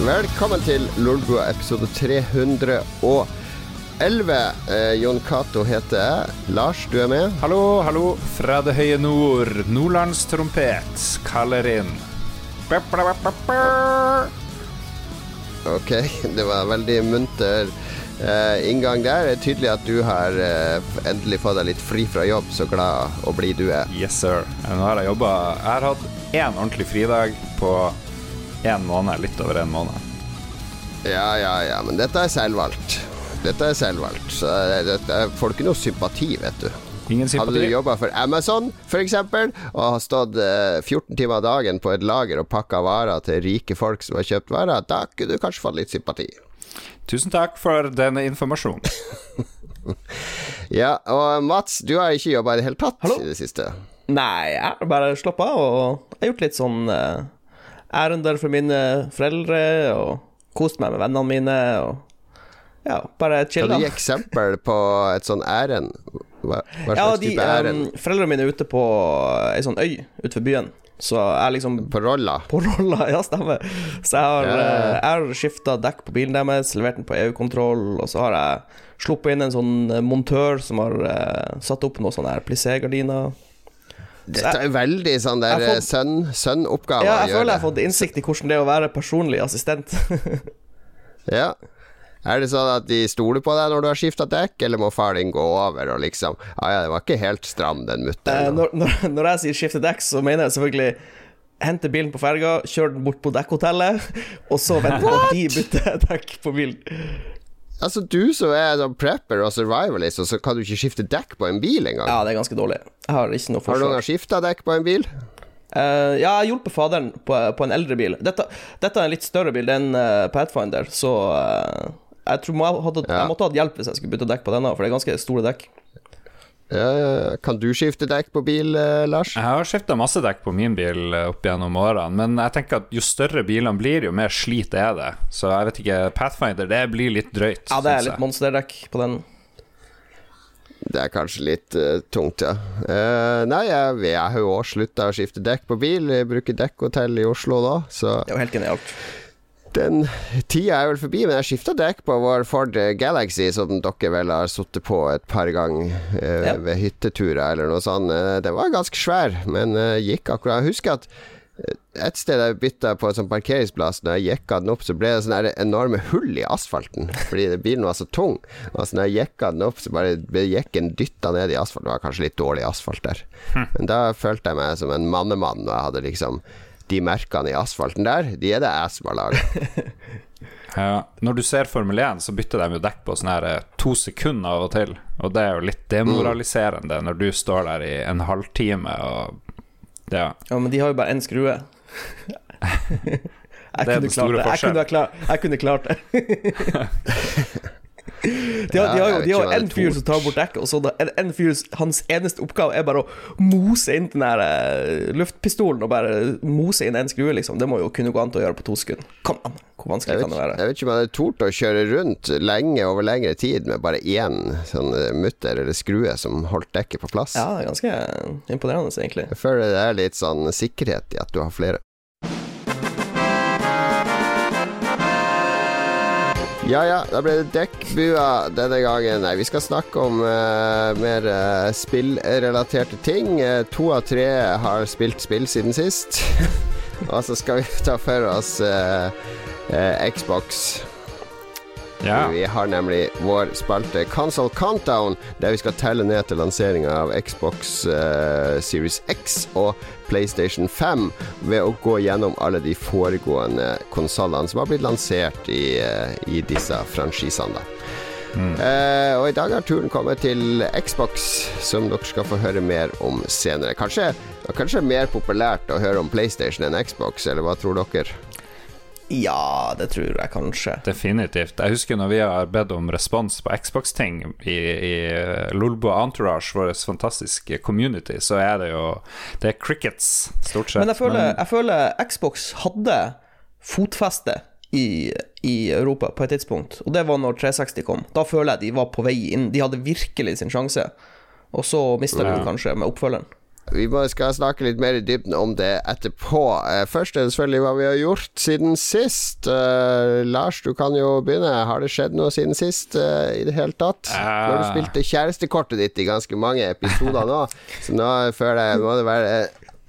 Velkommen til Lolbua episode 311. Eh, Jon Cato heter jeg. Lars, du er med? Hallo, hallo. Fra det høye nord. Nordlandstrompet kaller inn. Ok, det var veldig munter eh, inngang der. Det er tydelig at du har eh, endelig fått deg litt fri fra jobb. Så glad og blid du er. Yes, sir. Nå har jeg jobba Jeg har hatt én ordentlig fridag på én måned. Litt over en måned. Ja, ja, ja, men dette er selvvalgt. Dette er selvvalgt. Så eh, dette får du ikke noe sympati, vet du. Ingen Hadde du jobba for Amazon f.eks., og har stått eh, 14 timer av dagen på et lager og pakka varer til rike folk som har kjøpt varer, da kunne du kanskje fått litt sympati. Tusen takk for denne informasjonen. Ja, og Mats, du har ikke jobba i det hele tatt Hallo? i det siste. Nei, jeg har bare slappa av og jeg har gjort litt sånn eh, ærender for mine foreldre og kost meg med vennene mine og ja, bare Kan du gi eksempel på et sånn ærend? Hva, hva slags Ja, de, type ærend? um, foreldrene mine er ute på ei sånn øy utenfor byen, så jeg liksom på rolla? på rolla, ja, stemmer. Så jeg har, Ja. eh, jeg har skifta dekk på bilen deres, levert den på EU-kontroll, og så har jeg sluppet inn en sånn montør som har uh, satt opp noen sånne plissé-gardiner. Dette er veldig sånn der sønn-oppgave Ja, jeg føler jeg har fått innsikt i hvordan det er å være personlig assistent. Ja. Er det sånn at de stoler på deg når du har skifta dekk, eller må far din gå over og liksom Ja ja, det var ikke helt stram, den Eh, når, når, når jeg sier skifte dekk, så mener jeg selvfølgelig hente bilen på ferga, kjøre den bort på dekkhotellet, og så vente på at de bytter dekk på bilen. Altså, du som er sånn prepper og survivalist, og så kan du ikke skifte dekk på en bil engang? Ja, det er ganske dårlig. Jeg har ikke noe Har du noen skifta dekk på en bil? Uh, ja, jeg hjulpet faderen på, på en eldre bil. Dette, dette er en litt større bil, det er en uh, Pathfinder, så uh, jeg tror må, hadde, Ja. jeg måtte hatt hjelp hvis jeg skulle bytte dekk på denne, for det er ganske store dekk. Ja, ja, ja. kan du skifte dekk på bil, eh, Lars? Jeg har skifta masse dekk på min bil eh, opp gjennom årene, men jeg tenker at jo større bilene blir, jo mer slit er det. Så jeg vet ikke, Pathfinder det blir litt drøyt. Ja, det er litt monsterdekk på den. Det er kanskje litt uh, tungt, ja. Eh, nei, jeg, jeg har jo også slutta å skifte dekk på bil. Jeg bruker dekkhotell i Oslo da, så Det er jo helt genialt. Den tida er vel forbi. Men jeg skifta dekk på vår Ford Galaxy, som dere vel har sittet på et par ganger eh, Ja. ved hytteturer eller noe sånt. Eh, den var ganske svær, men eh, gikk akkurat. Jeg husker at eh, et sted jeg bytta på en sånn parkeringsplass, når jeg jekka den opp, så ble det sånne enorme hull i asfalten. Fordi bilen var så tung. Og så når jeg jekka den opp, så bare ble jekken dytta ned i asfalt. Det var kanskje litt dårlig asfalt der. Men da følte jeg meg som en mannemann når jeg hadde liksom de merkene i asfalten der, de er det jeg som har laga. Ja, når du ser Formel 1, så bytter de jo dekk på sånn her eh, to sekunder av og til. Og det er jo litt demoraliserende når du står der i en halvtime og Ja. Ja, men de har jo bare én skrue. Jeg Det er kunne den klart store det. Jeg kunne, jeg kunne klart det. De har, de har jo de har en fyr som tar bort dekket, og så er en fyr Hans eneste oppgave er bare å mose inn den der eh, luftpistolen og bare mose inn en skrue, liksom. Det må jo kunne gå an til å gjøre på to sekunder. Kom an, hvor vanskelig vet, kan det være? jeg vet ikke om jeg hadde tort å kjøre rundt lenge over lengre tid med bare én sånn eh, mutter eller skrue som holdt dekket på plass. Ja, det er ganske imponerende, egentlig. Jeg føler det er litt sånn sikkerhet i at du har flere. Ja ja, da ble det dekkbua denne gangen. Nei, vi skal snakke om uh, mer uh, spillrelaterte ting. Uh, to av tre har spilt spill siden sist. Og så skal vi ta for oss Xbox. ja. Vi har nemlig vår spalte Console Countdown, der vi skal telle ned til lanseringa av Xbox Series X og PlayStation 5 ved å gå gjennom alle de foregående konsollene som har blitt lansert i, eh, i disse franchisene. Mm. Uh, og i dag har turen kommet til Xbox, som dere skal få høre mer om senere. Kanskje, kanskje mer populært å høre om PlayStation enn Xbox, eller hva tror dere? Ja, det tror jeg kanskje. Definitivt. Jeg husker når vi har bedt om respons på Xbox-ting i, i Lolbo Entourage, vår fantastiske community, så er det jo Det er crickets, stort sett. Men jeg føler, jeg føler Xbox hadde fotfeste i, i Europa på et tidspunkt, og det var når 360 kom. Da føler jeg de var på vei inn. De hadde virkelig sin sjanse, og så mista de Ja. det kanskje med oppfølgeren. Vi skal snakke litt mer i dybden om det etterpå. Eh, først er det selvfølgelig hva vi har gjort siden sist. Uh, Lars, du kan jo begynne. Har det skjedd noe siden sist uh, i det hele tatt? Uh. Nå har du spilt kjærestekortet ditt i ganske mange episoder nå, så nå føler jeg må det være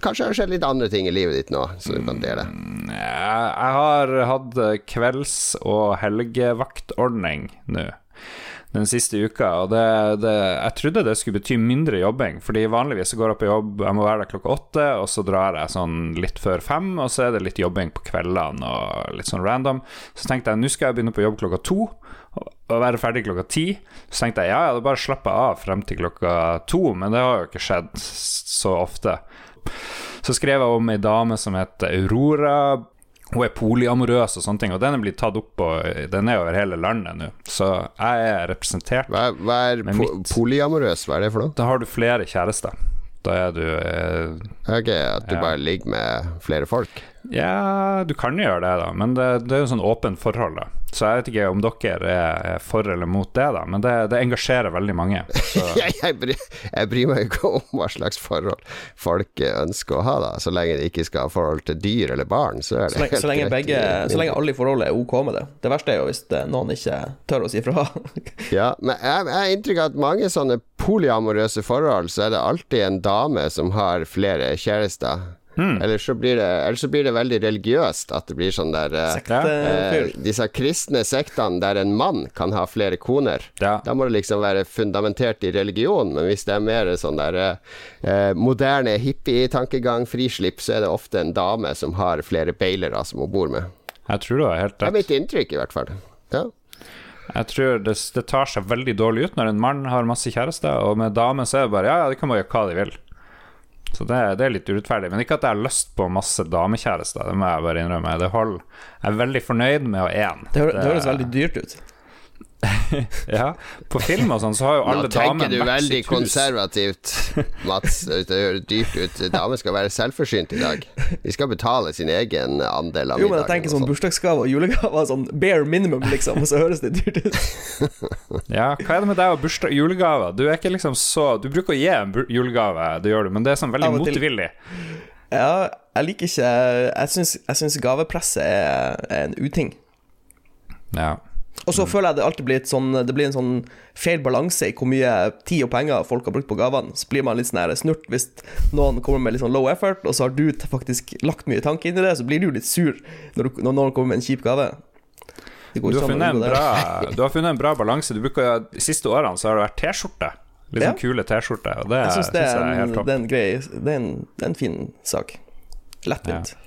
Kanskje har det skjedd litt andre ting i livet ditt nå, så du kan dele? Mm, jeg har hatt kvelds- og helgevaktordning nå den siste uka. Og det, det, jeg trodde det skulle bety mindre jobbing, fordi vanligvis så går jeg på jobb Jeg må være der klokka åtte, og så drar jeg sånn litt før fem, og så er det litt jobbing på kveldene og litt sånn random. Så tenkte jeg nå skal jeg begynne på jobb klokka to og være ferdig klokka ti. Så tenkte jeg ja, ja, da bare slappe av frem til klokka to, men det har jo ikke skjedd så ofte. Så skrev jeg om ei dame som heter Aurora hun er polyamorøs og sånne ting, og den er blitt tatt opp på Den er over hele landet nå, så jeg er representert. Hva, hva er po polyamorøs? Hva er det for noe? Da har du flere kjærester. Da er du eh, Ok, at du ja. bare ligger med flere folk? Ja, du kan jo gjøre det, da, men det, det er jo sånn åpent forhold, da. Så jeg vet ikke om dere er for eller mot det, da, men det, det engasjerer veldig mange. jeg, jeg, bryr, jeg, bryr, meg ikke om hva slags forhold folk ønsker å ha, da. Så lenge de ikke skal ha forhold til dyr eller barn, så er det så lenge, helt så lenge begge, Så lenge alle i forholdet er ok med det. Det verste er jo hvis noen ikke tør å si fra. ja, men jeg, jeg har inntrykk av at mange sånne polyamorøse forhold, så er det alltid en dame som har flere kjærester. Mm. Eller, så blir det, eller så blir det veldig religiøst. At det blir sånn der eh, eh, Disse kristne sektene der en mann kan ha flere koner. Ja. Da må det liksom være fundamentert i religion. Men hvis det er mer sånn der eh, moderne hippie-tankegang, frislipp, så er det ofte en dame som har flere bailere som hun bor med. Jeg tror du har helt rett. Det er mitt inntrykk, i hvert fall. Ja. Jeg tror det, det, tar seg veldig dårlig ut når en mann har masse kjærester, og med dame så er det bare ja, ja, de kan bare gjøre hva de vil. Så det, det, er litt urettferdig. Men ikke at jeg har lyst på masse damekjærester, det må jeg bare innrømme. Det hold, jeg er veldig fornøyd med å ha én. Det, det, høres veldig dyrt ut. ja, på film og sånn så har jo alle damene Nå tenker du veldig konservativt, Mats. Det høres dyrt ut. Damer skal være selvforsynt i dag. De skal betale sin egen andel av middagen. Jo, men jeg tenker sånn bursdagsgave og julegave sånn bare minimum, liksom, og så høres det dyrt ut. ja, hva er det med deg og bursdag julegaver? Du er ikke liksom så Du bruker å gi en julegave, det gjør du, men det er sånn veldig motvillig. Ja, jeg liker ikke Jeg syns gavepresset er, er en uting. Ja og så mm. føler jeg det alltid blir, sånn, det blir en sånn feil balanse i hvor mye tid og penger folk har brukt på gavene. Så blir man litt sånn snurt hvis noen kommer med litt sånn low effort, og så har du faktisk lagt mye tanke inn i det, så blir du litt sur når, du, når noen kommer med en kjip gave. Du har, bra, du har, funnet en bra, balanse. Du bruker, de siste årene så har det vært T-skjorte. Litt sånn ja. kule T-skjorter. Jeg syns det, det, er en grei Det er en, det er en fin sak. Lettvint. Ja.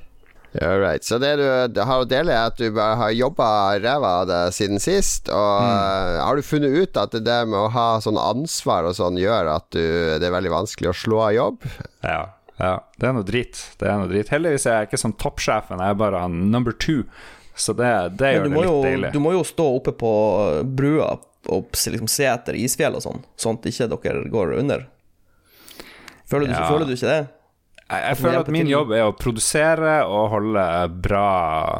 All right. Så det du har å dele, er at du bare har jobba ræva av deg siden sist. Og mm. har du funnet ut at det der med å ha sånn ansvar og sånn gjør at du, det er veldig vanskelig å slå av jobb? Ja. ja. Det er noe drit. Det er noe drit. Heldigvis er jeg ikke som toppsjefen, jeg er bare han number two. Så det, det gjør det litt jo, deilig. Du må jo stå oppe på brua og liksom se etter isfjell og sånn, sånn at ikke dere går under. Føler du, ja. føler du ikke det? Jeg, jeg føler at min jobb er å produsere og holde bra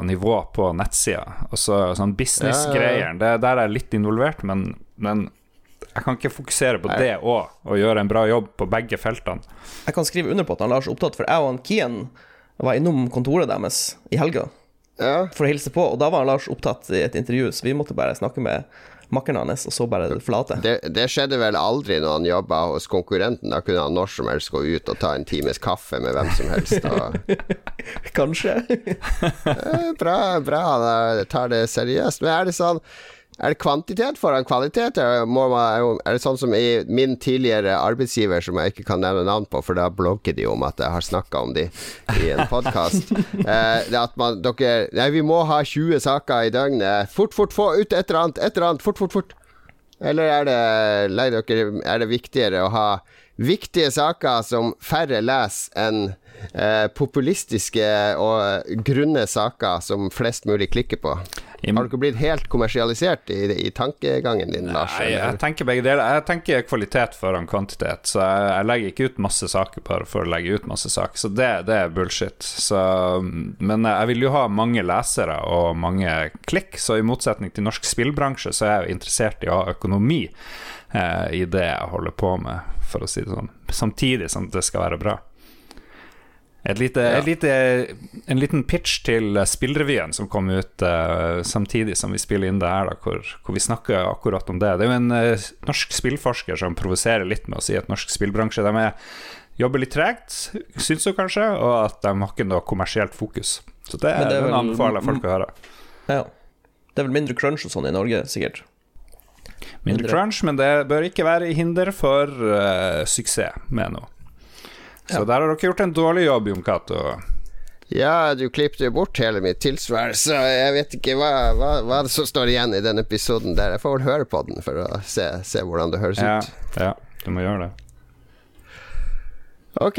nivå på nettsida. Og så sånn businessgreier, det der er jeg litt involvert, men, men jeg kan ikke fokusere på det òg, og gjøre en bra jobb på begge feltene. Jeg kan skrive under på at han Lars er opptatt, for jeg og han Kian var innom kontoret deres i helga ja. for å hilse på, og da var han Lars opptatt i et intervju, så vi måtte bare snakke med makkeren hans, og så bare flate. Det, det, skjedde vel aldri når han jobba hos konkurrenten. Da kunne han når som helst gå ut og ta en times kaffe med hvem som helst. Og... Kanskje. bra, bra han tar det seriøst. Men er det sånn er det kvantitet foran kvalitet? Er det sånn som i min tidligere arbeidsgiver, som jeg ikke kan nevne navn på, for da blogger de om at jeg har snakka om de i en podkast. eh, at man, dere Nei, vi må ha 20 saker i døgnet. Fort, fort, få ut et eller annet, et eller annet. Fort, fort, fort. Eller er det, dere, er det viktigere å ha viktige saker som færre leser, enn eh, populistiske og grunne saker som flest mulig klikker på? Har du ikke blitt helt kommersialisert i, i tankegangen din, Lars? Nei, jeg tenker begge deler. Jeg tenker kvalitet foran kvantitet. Så jeg, jeg legger ikke ut masse saker bare for å legge ut masse saker. Så det, det er bullshit. Så, men jeg vil jo ha mange lesere og mange klikk, så i motsetning til norsk spillbransje, så er jeg jo interessert i å ha økonomi eh, i det jeg holder på med, for å si det sånn. Samtidig som det skal være bra. Lite, Ja. lite, en liten pitch til Spillrevyen som kom ut uh, samtidig som vi spiller inn det her, da, hvor, hvor vi snakker akkurat om det. Det er jo en uh, norsk spillforsker som provoserer litt med å si at norsk spillbransje de er, jobber litt tregt, syns hun kanskje, og at de har ikke noe kommersielt fokus. Så det, Men det er vel- anbefaler folk å høre. Ja. Det er vel mindre crunch og sånn i Norge, sikkert. Mindre crunch, men det bør ikke være hinder for uh, suksess med noe. Så Ja. der har dere gjort en dårlig jobb, Jon Cato. Ja, du klippet jo bort hele mitt tilsvar, så jeg vet ikke hva, hva, hva det som står igjen i den episoden der. Jeg får vel høre på den for å se, se hvordan det høres Ja, ut. ja, du må gjøre det. Ok,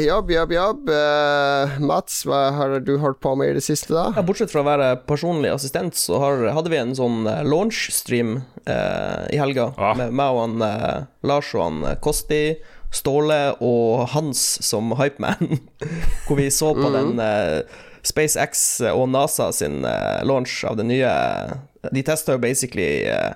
jobb, jobb, jobb. Uh, Mats, hva har du holdt på med i det siste, da? Ja, bortsett fra å være personlig assistent, så har, hadde vi en sånn eh, launch-stream uh, i helga. Ah. Med meg og han uh, Lars og han eh, Kosti, Ståle og Hans som hypeman. Hvor vi så på den eh, SpaceX og NASA sin eh, launch av det nye De testa jo basically eh,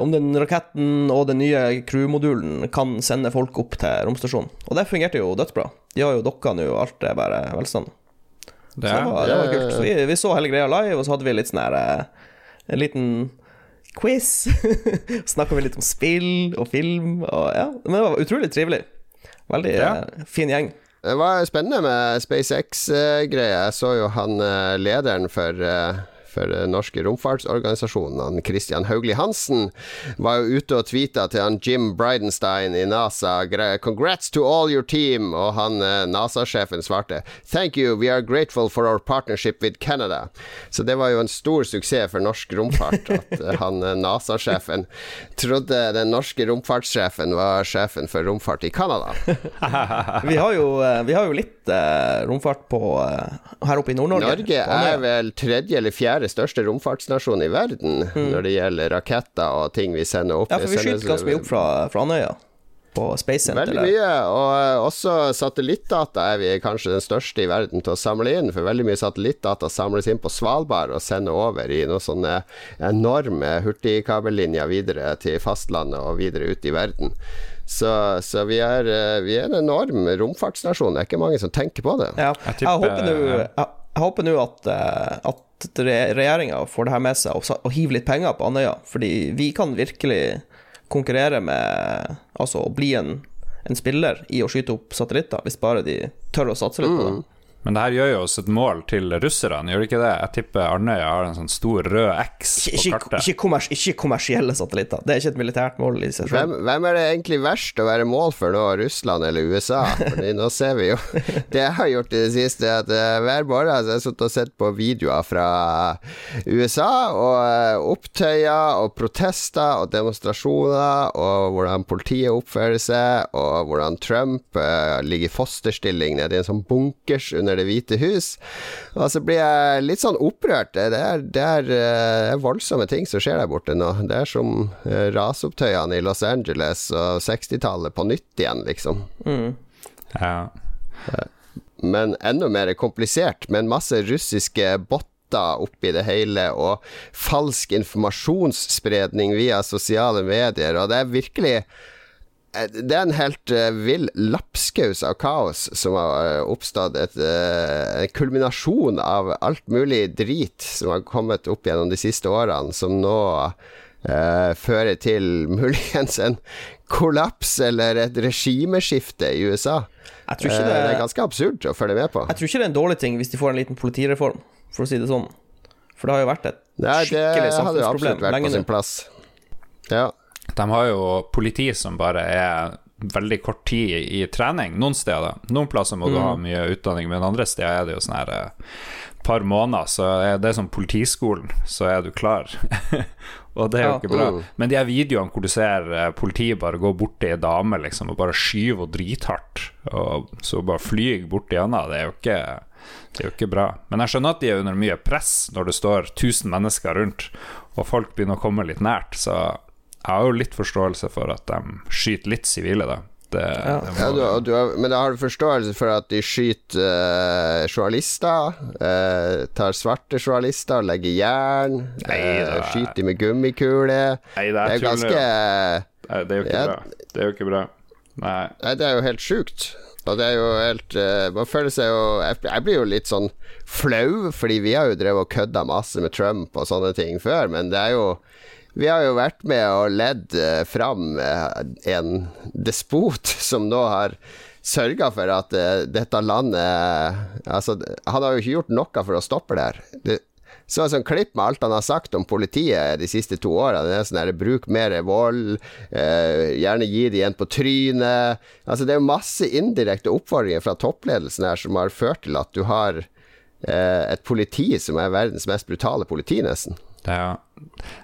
om den raketten og den nye crew-modulen kan sende folk opp til romstasjonen. Og det fungerte jo dødsbra. De har jo dokka nå, og alt er bare velstand. Så Det det var, det var kult. Så vi, vi så hele greia live, og så hadde vi litt sånn her En liten quiz. Snakka vi litt om spill og film, og ja. Men det var utrolig trivelig. Veldig Ja. uh, fin gjeng. Det var spennende med SpaceX-greia. Jeg så jo han uh, lederen for eh, for den norske romfartsorganisasjonen, Christian Hauglie Hansen, var jo ute og tweeta til han Jim Bridenstine i NASA 'Congrats to all your team', og han eh, NASA-sjefen svarte 'Thank you, we are grateful for our partnership with Canada'. Så det var jo en stor suksess for norsk romfart at eh, han eh, NASA-sjefen trodde den norske romfartssjefen var sjefen for romfart i Canada. Vi har jo, eh, vi har jo litt eh, romfart på eh, her oppe i Nord-Norge. Norge er vel tredje eller fjerde største romfartsnasjon i verden når det gjelder raketter og ting vi sender opp. Mm. Ja, for vi skyter ganske mye opp fra, fra Andøya. På Space Center. Veldig mye, og eh, også satellittdata er vi kanskje den største i verden til å samle inn, for veldig mye satellittdata samles inn på Svalbard og sender over i noen sånne enorme hurtigkabellinjer videre til fastlandet og videre ut i verden. Så, så vi, er, eh, vi er en enorm romfartsnasjon, det er ikke mange som tenker på det. Ja, Jeg tipper- jeg, håper nå at, eh, at regjeringa får det her med seg og, og hiver litt penger på Andøya, fordi vi kan virkelig konkurrere med Altså å bli en, en spiller i å skyte opp satellitter, hvis bare de tør å satse litt på det. Men det her gjør jo oss et mål til russerne, gjør det ikke det? Jeg tipper Arnøya har en sånn stor rød X på ikke, kartet. ikke, kommers, ikke kommersielle satellitter. Det er ikke et militært mål i seg selv. Hvem, hvem er det egentlig verst å være mål for nå, Russland eller USA? Fordi nå ser vi jo Det jeg har gjort i det siste, at eh, hver morgen har jeg sittet og sett på videoer fra USA, og eh, opptøyer og protester og demonstrasjoner, og hvordan politiet oppfører seg, og hvordan Trump eh, ligger i fosterstilling nede i en sånn bunkers under Det hvite hus. Og så blir jeg litt sånn opprørt. Det er, det er, eh, det er voldsomme ting som skjer der borte nå. Det er som eh, rasopptøyene i Los Angeles og 60-tallet på nytt igjen, liksom. Ja. Men enda mer komplisert, med en masse russiske botter oppi det hele, og falsk informasjonsspredning via sosiale medier, og det er virkelig eh, det er en helt uh, vill lapskaus av kaos som har eh, oppstått. Et, uh, en kulminasjon av alt mulig drit som har kommet opp gjennom de siste årene, som nå uh, fører til muligens en kollaps eller et regimeskifte i USA. Jeg tror Eh, ikke det det er ganske absurd å følge med på. Jeg tror ikke det er en dårlig ting hvis de får en liten politireform, for å si det sånn. For det har jo vært et Nei, det skikkelig hadde det hadde absolutt vært lenge på sin plass. Ja. De har jo politi som bare er veldig kort tid i trening, noen steder. Noen plasser må du ha mye utdanning, men andre steder er det jo sånn her eh, par måneder, så er det som politiskolen, så er du klar. Og det er jo Ja. ikke bra. Mm. Men de her videoene hvor du ser eh, politiet bare gå borti ei dame liksom, og bare skyve henne drithardt, og så bare flyr bort henne, det er jo ikke det er jo ikke bra. Men jeg skjønner at de er under mye press når det står 1000 mennesker rundt, og folk begynner å komme litt nært, så jeg har jo litt forståelse for at de skyter litt sivile, da. Det, det Ja, du, du har, men da har du forståelse for at de skyter eh, journalister, eh, tar svarte journalister og legger jern, Nei, eh, er- skyter de med gummikule Nei, det Det er er tull, ganske Nei, det er jo ikke Ja. bra. Det er jo ikke bra. Nei. Nei, det er jo helt sjukt. Og det er jo helt eh, Man føler seg jo jeg blir jo litt sånn flau, fordi vi har jo drevet og kødda masse med Trump og sånne ting før, men det er jo vi har jo vært med og ledd eh, fram eh, en despot som nå har sørga for at eh, dette landet Altså, han har jo ikke gjort noe for å stoppe det her. Det, så en sånn klipp med alt han har sagt om politiet de siste to åra. Det er sånn her, Bruk mer vold, eh, gjerne gi det igjen på trynet. Altså, det er masse indirekte oppfordringer fra toppledelsen her som har ført til at du har eh, et politi som er verdens mest brutale politi, nesten. Ja,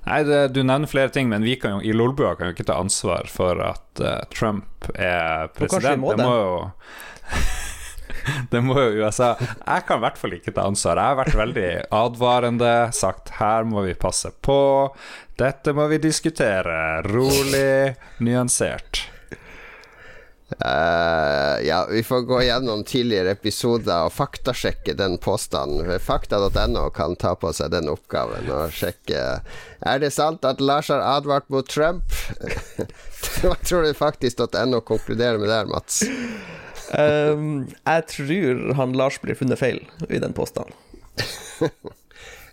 nei, det, du nevner flere ting, men vi kan jo, i Lolbua kan jo ikke ta ansvar for at uh, Trump er president. må det det. må jo Det må jo USA. Jeg kan i hvert fall ikke ta ansvar. Jeg har vært veldig advarende, sagt her må vi passe på. Dette må vi diskutere. Rolig, nyansert. Eh, ja, vi får gå gjennom tidligere episoder og faktasjekke den påstanden. Fakta.no kan ta på seg den oppgaven og sjekke Er det sant at Lars har advart mot Trump? Hva tror du faktisk.no konkluderer med der, Mats? Um, jeg tror han Lars blir funnet feil i den påstanden.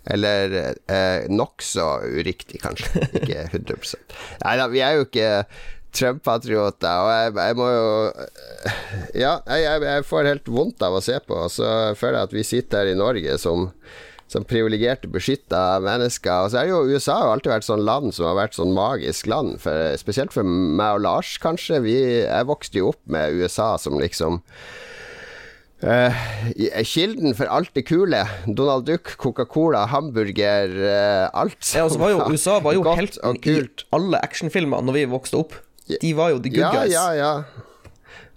Eller eh, nokså uriktig, kanskje. Ikke 100 Nei da, vi er jo ikke Trump-patrioter, og jeg, jeg må jo Ja, jeg, jeg, får helt vondt av å se på, og så føler jeg at vi sitter her i Norge som som privilegerte, beskytta mennesker. Og så er det jo USA har jo alltid vært sånn land som har vært sånn magisk land, for, spesielt for meg og Lars, kanskje. Vi, jeg vokste jo opp med USA som liksom Uh, kilden for alt det kule. Donald Duck, Coca-Cola, hamburger, uh, alt. Ja, altså var jo, USA var jo helten i alle actionfilmer når vi vokste opp. De var jo the good ja, guys. Ja, ja,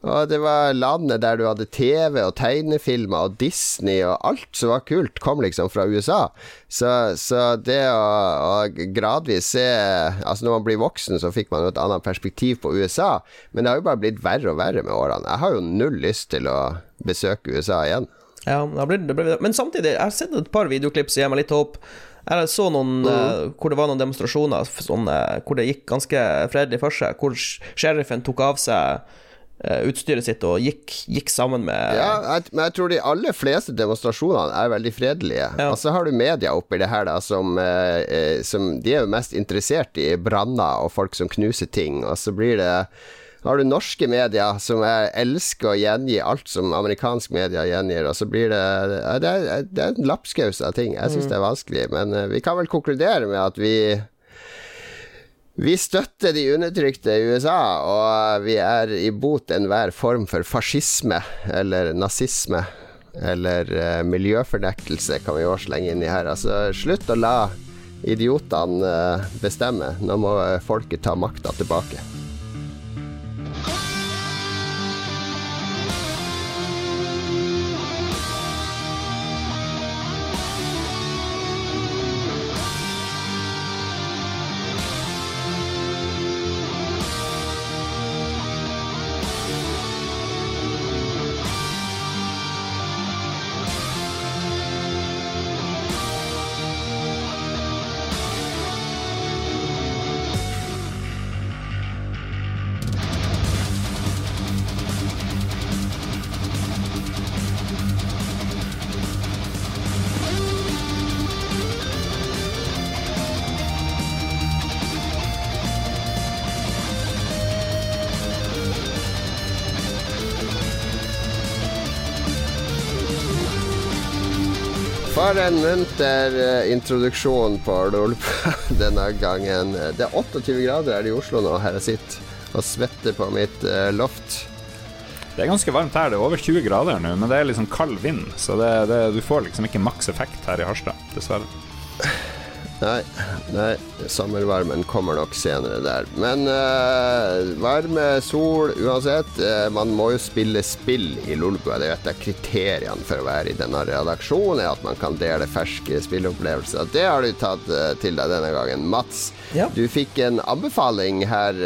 Og det var landet der du hadde TV og tegnefilmer og Disney og alt som var kult, kom liksom fra USA. Så, så det å, å gradvis se Altså når man blir voksen, så fikk man jo et annet perspektiv på USA, men det har jo bare blitt verre og verre med årene. Jeg har jo null lyst til å besøke USA igjen. Ja, det ble, det ble, men samtidig, jeg har sett et par videoklipp som gir meg litt håp. Jeg så noen eh, hvor det var noen demonstrasjoner sånn, eh, hvor det gikk ganske fredelig for seg, hvor sheriffen tok av seg uh, utstyret sitt og gikk, gikk sammen med Ja, jeg, men jeg tror de aller fleste demonstrasjonene er veldig fredelige. Ja. Og så har du media oppi det her, da, som, som De er jo mest interessert i branner og folk som knuser ting, og så blir det har du norske medier som er, elsker å gjengi alt som amerikansk media gjengir, og så blir det Det er, det er en lapskaus av ting. Jeg syns det er vanskelig, men eh, vi kan vel konkludere med at vi vi støtter de undertrykte i USA, og vi er imot enhver form for fascisme eller nazisme. Eller uh, miljøfornektelse, kan vi jo slenge inn i her. Altså, slutt å la idiotene uh, bestemme. Nå må folket ta makta tilbake. En munter eh, introduksjon på Lolpa denne gangen. Det er 28 grader her i Oslo nå, her jeg sitter og svetter på mitt eh, loft. Det er ganske varmt her. Det er over 20 grader nå, men det er liksom kald vind, så det, det, du får liksom ikke maks effekt her i Harstad, dessverre. Nei, nei, sommervarmen kommer nok senere der. Men uh, varme, sol, uansett. Uh, man må jo spille spill i Lolbua. Det er et av kriteriene for å være i denne redaksjonen, er at man kan dele ferske spilleopplevelser. Det har du tatt uh, til deg denne gangen. Mats, Ja. du fikk en anbefaling her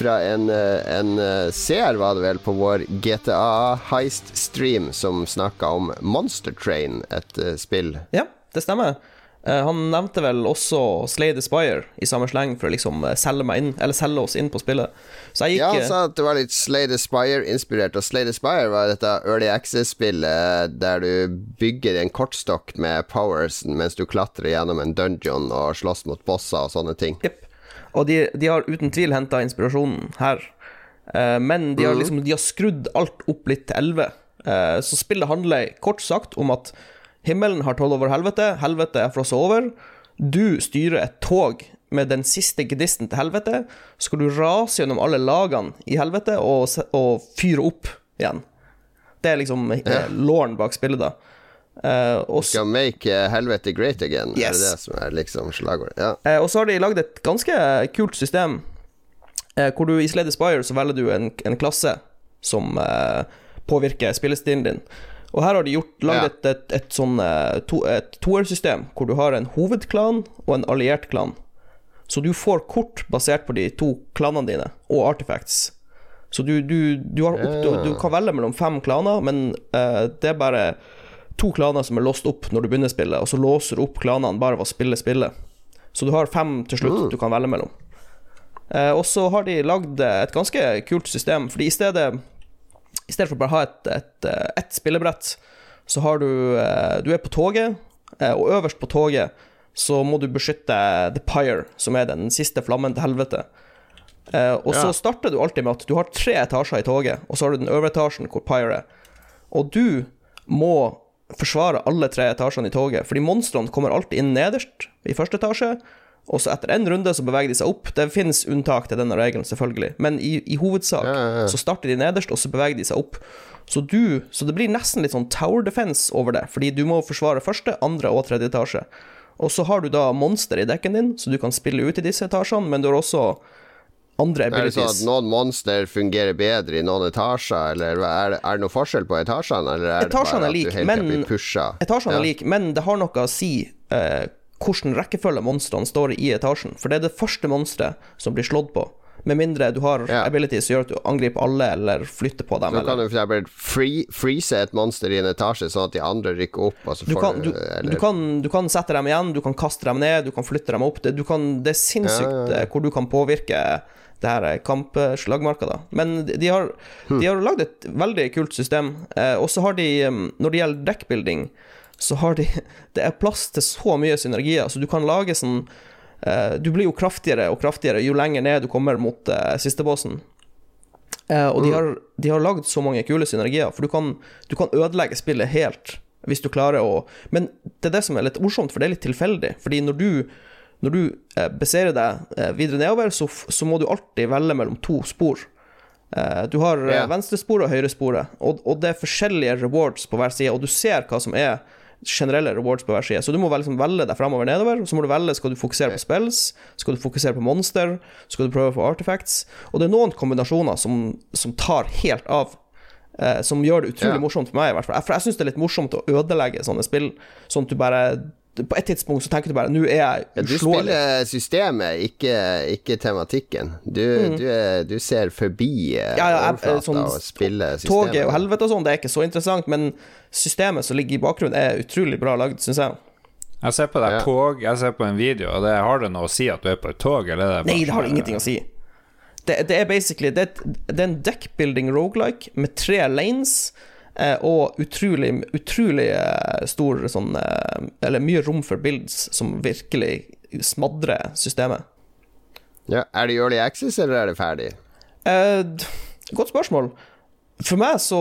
fra en, en seer, var det vel, på vår GTA Heist-stream, som snakka om Monster Train, et spill. Ja, det stemmer. Eh, han nevnte vel også Slay the Spire i samme sleng for å liksom eh, selge meg inn Eller selge oss inn på spillet. Så jeg gikk Ja, eh, han sa at det var litt Slay the Spire-inspirert, og Slay the Spire var dette Early Access-spillet der du bygger en kortstokk med powers mens du klatrer gjennom en dungeon og slåss mot bosser og sånne ting. Yep. Og de, de har uten tvil henta inspirasjonen her. Eh, men de har Mhm. liksom De har skrudd alt opp litt til 11. Eh, så spillet handler kort sagt om at himmelen har tolv over helvete, helvete er frosset over. Du styrer et tog med den siste gedisten til helvete. Så skal du rase gjennom alle lagene i helvete og, og fyre opp igjen. Det er liksom ja. låren bak spillet, da. Uh, og Skal make eh, helvete great again, er det det som er liksom slagordet? Ja. Uh, og så har de lagd et ganske kult system. uh, hvor du i Slade Spire så velger du en, en klasse som eh, påvirker spillestilen din. Og her har de gjort, lagd Ja. et, et, et sånn eh, to, toersystem hvor du har en hovedklan og en alliert klan. Så du får kort basert på de to klanene dine, og artifacts. Så du, du, du, har opp, du, du kan velge mellom fem klaner, men eh, det er bare to klaner som er låst opp når du begynner spillet, og så låser du opp klanene bare ved å spille spillet. Så du har fem til slutt du kan velge mellom. Eh, og så har de lagd eh, et ganske kult system, fordi i stedet I stedet for bare å ha et, et, eh, spillebrett, så har du eh, Du er på toget, eh, og øverst på toget så må du beskytte The Pyre, som er den siste flammen til helvete. Og så Ja. starter du alltid med at du har tre etasjer i toget, og så har du den øvre etasjen hvor Pyre er. Og du må forsvare alle tre etasjene i toget, fordi monstrene kommer alltid inn nederst i første etasje, og så etter en runde så beveger de seg opp. Det finnes unntak til denne regelen, selvfølgelig, men i, i hovedsak Ja, ja, ja. så starter de nederst, og så beveger de seg opp. Så, du, så det blir nesten litt sånn tower defense over det, fordi du må forsvare første, andre og tredje etasje. Og så har du da monster i dekken din, så du kan spille ut i disse etasjene, men du har også andre Er det sånn at noen monster fungerer bedre i noen etasjer, eller er det, er det noe forskjell på etasjene, eller er det Etasjene bare er at du helt men- blir pusha? Etasjene er like, men det har noe å si eh, hvordan rekkefølge monstrene står i etasjen. For det er det første monsteret som blir slått på. Med mindre du har Ja. abilities som gjør at du angriper alle, eller flytter på dem. Så kan Eller. du f.eks. Free, freeze et monster i en etasje, sånn at de andre rykker opp, Du kan, du, du, kan, du kan sette dem igjen, du kan kaste dem ned, du kan flytte dem opp. Det, du kan, det er sinnssykt Ja, ja, eh, hvor du kan påvirke det her eh, kampslagmarka. Da. Men de, har, hmm. de har lagd et veldig kult system. Eh, og så har de, eh, når det gjelder deckbuilding, så har de Det er plass til så mye synergier, så du kan lage sånn eh, Du blir jo kraftigere og kraftigere jo lenger ned du kommer mot uh, siste bossen. Eh, og de har, de har lagd så mange kule synergier, for du kan, du kan ødelegge spillet helt hvis du klarer å Men det er det som er litt morsomt, for det er litt tilfeldig. Fordi når du, når du eh, baserer deg eh, videre nedover, så, så må du alltid velge mellom to spor. Eh, du har yeah. Venstresporet og høyresporet, og, og det er forskjellige rewards på hver side, og du ser hva som er generelle rewards på hver side. Så du må liksom velge deg fremover nedover. Så må du velge skal du fokusere på spells, skal du fokusere på monster, skal du prøve å få artifacts. Og det er noen kombinasjoner som, som tar helt av. Eh, som gjør det utrolig Ja. morsomt for meg, i hvert fall. For jeg syns det er litt morsomt å ødelegge sånne spill, sånn at du bare På et tidspunkt så tenker du bare Nå er jeg Ja, du spiller systemet, ikke, ikke tematikken. Du, du, er, du ser forbi eh, Mm. Ja, ja, overflata sånn og spiller systemet. Toget og helvete og sånn, det er ikke så interessant, men systemet som ligger i bakgrunnen, er utrolig bra lagd, syns jeg. Jeg ser på deg Ja. tog, jeg ser på en video, og det har det noe å si at du er på et tog, eller er det bare Nei, det har ingenting å si. Det, det er basically Det, det er en deckbuilding rogelike med tre lanes eh, og utrolig, utrolig eh, stor sånn eh, Eller mye rom for builds som virkelig smadrer systemet. Ja, er det early access, eller er det ferdig? Eh, godt spørsmål. For meg så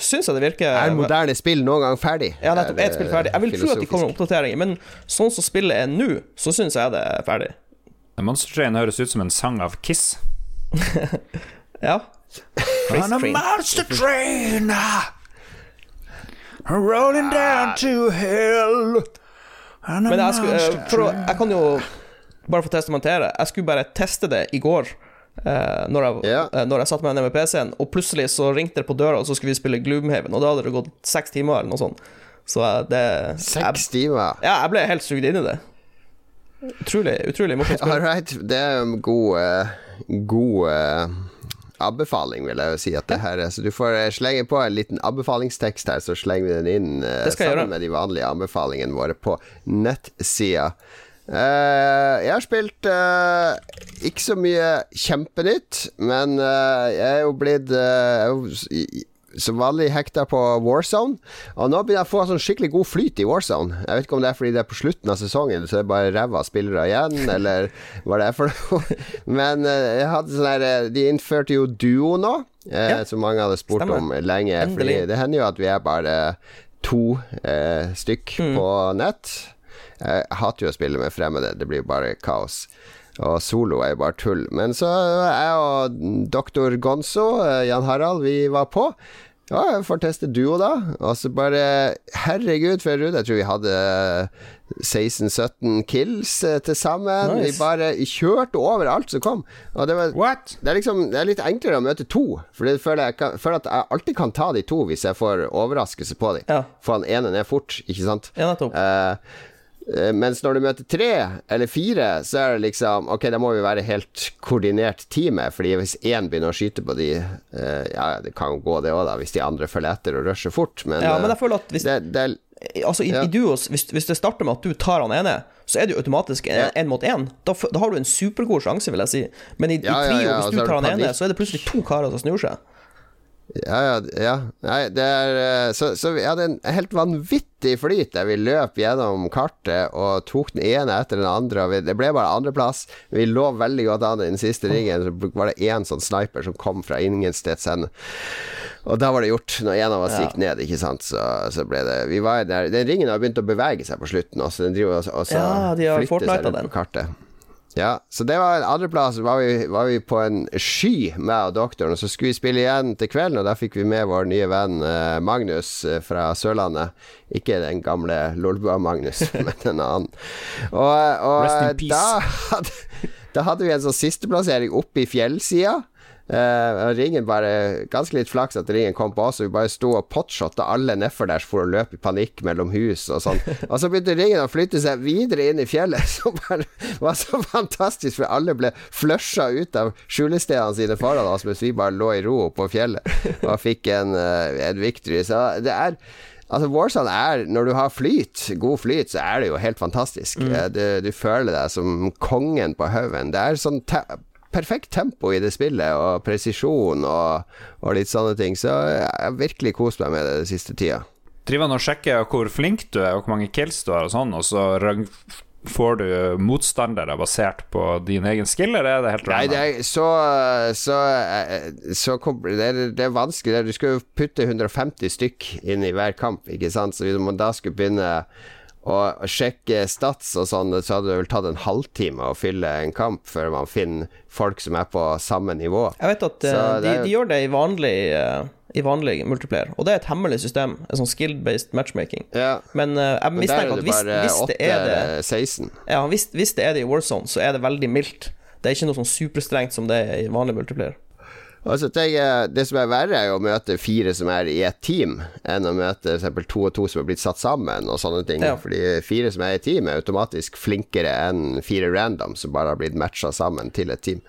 syns jeg det virker Er moderne spill noen gang ferdig? Ja, nettopp. Er spill ferdig. Jeg vil tro at de kommer med oppdateringer, men sånn som spillet er nå, så syns jeg det er ferdig. Monster Train høres ut som en sang av Kiss. Ja. On a monster train Rolling down to hell Men jeg, skulle, eh, for å, jeg kan jo bare få testamentere. Jeg skulle bare teste det i går. Uh, når, jeg, yeah. uh, når jeg satte meg ned med PC-en, og plutselig så ringte det på døra, og så skulle vi spille Gloomhaven, og da hadde det gått seks timer eller noe sånt. Så det Seks jeg, timer. Ja, jeg ble helt sugd inn i det. Utrolig, utrolig morsomt. All right. Det er en god, eh, god anbefaling, vil jeg jo si at det her er. Så du får eh, slenge på en liten anbefalingstekst her, så slenger vi den inn eh, jeg sammen gjøre. med de vanlige anbefalingene våre på nettsida. Uh, jeg har spilt uh, ikke så mye kjempenytt, men uh, jeg er jo blitt eh, jeg som vanlig hekta på Warzone. Og nå begynner jeg å få sånn skikkelig god flyt i Warzone. Jeg vet ikke om det er fordi det er på slutten av sesongen, så det er bare ræva spillere igjen, eller hva det er for noe. Men eh, jeg hadde sånn her eh, De innførte jo duo nå, eh, Ja. som mange hadde spurt Stemmer. om lenge. Fordi det hender jo at vi er bare to eh, stykk Mm. på nett. Jeg hater jo å spille med fremmede, det blir bare kaos. Og solo er jo bare tull. Men så jeg og doktor Gonzo, eh, Jan Harald, vi var på. Ja, jeg får teste duo, da. Og så bare Herregud, for en runde. Jeg tror vi hadde 16-17 kills eh, til sammen. Nice. Vi bare kjørte over alt som kom. Og det var What? det er liksom Det er litt enklere å møte to. For føler jeg kan, føler at jeg alltid kan ta de to hvis jeg får overraskelse på dem. Ja. Få han ene ned fort, ikke sant? Ja, nettopp. to eh, mens når du møter tre eller fire, så er det liksom Ok, da må vi være helt koordinert teamet, Fordi hvis én begynner å skyte på de eh, Ja, det kan gå det òg, da, hvis de andre følger etter og rusher fort, men, Ja, men eh, jeg føler at hvis det, det Altså, i, Ja. i duos, hvis, hvis det starter med at du tar han ene, så er det jo automatisk én Ja. mot én. Da, da har du en supergod sjanse, vil jeg si. Men i, i trio, hvis du tar han ene, så er det plutselig to karer som snur seg. Ja, ja, ja. Nei, det er eh, Så, så vi hadde en helt vanvittig flyt der vi løp gjennom kartet og tok den ene etter den andre. Vi, det ble bare andreplass. Vi lå veldig godt an i den siste ringen. Så var det én sånn sniper som kom fra ingensteds hen. Og da var det gjort, når en av oss gikk ned, ikke sant, så, så ble det Vi var der Den ringen har begynt å bevege seg på slutten også. Den driver også, også Ja, de har flytter seg rundt den. på kartet. Ja, så det var en andreplass. Var, vi, var vi på en sky, meg og doktoren, og så skulle vi spille igjen til kvelden, og da fikk vi med vår nye venn eh, Magnus eh, fra Sørlandet. Ikke den gamle Lolbua-Magnus, men en annen. Og, og da hadde, da hadde vi en sånn sisteplassering oppe i fjellsida. Eh, og ringen bare Ganske litt flaks at ringen kom på oss, og vi bare sto og potshotta alle nedfor der for å løpe i panikk mellom hus og sånn. Og så begynte ringen å flytte seg videre inn i fjellet, som bare var så fantastisk, for alle ble flusha ut av skjulestedene sine foran oss, mens vi bare lå i ro på fjellet og fikk en, eh, en victory. Så det er Altså Warzone er, når du har flyt, god flyt, så er det jo helt fantastisk. Mm. Du, du føler deg som kongen på haugen. Det er sånn perfekt tempo i det spillet, og presisjon og, og litt sånne ting. Så jeg har virkelig kost meg med det den siste tida. Driver han og sjekker hvor flink du er, og hvor mange kills du har, og sånn, og så får du motstandere basert på din egen skill, eller er det helt Nei, det random? er så, så, eh, så det, er, det er vanskelig. Du skal jo putte 150 stykk inn i hver kamp, ikke sant. Så hvis man da skulle begynne å sjekke stats og sånn, så hadde det vel tatt en halvtime å fylle en kamp før man finner folk som er på samme nivå. Jeg vet at uh, de, jo- de gjør det i vanlig, uh, i vanlig multiplayer, og det er et hemmelig system. En sånn skill-based matchmaking. Ja. Men uh, jeg mistenker er at hvis, hvis det er det 8-16. Ja, hvis, hvis det er det i Warzone, så er det veldig mildt. Det er ikke noe sånn superstrengt som det er i vanlig multiplayer. Og så tenker jeg, Det som er verre, er å møte fire som er i et team, enn å møte f.eks. to og to som er blitt satt sammen, og sånne ting. Ja. Fordi fire som er i et team, er automatisk flinkere enn fire random som bare har blitt matcha sammen til et team.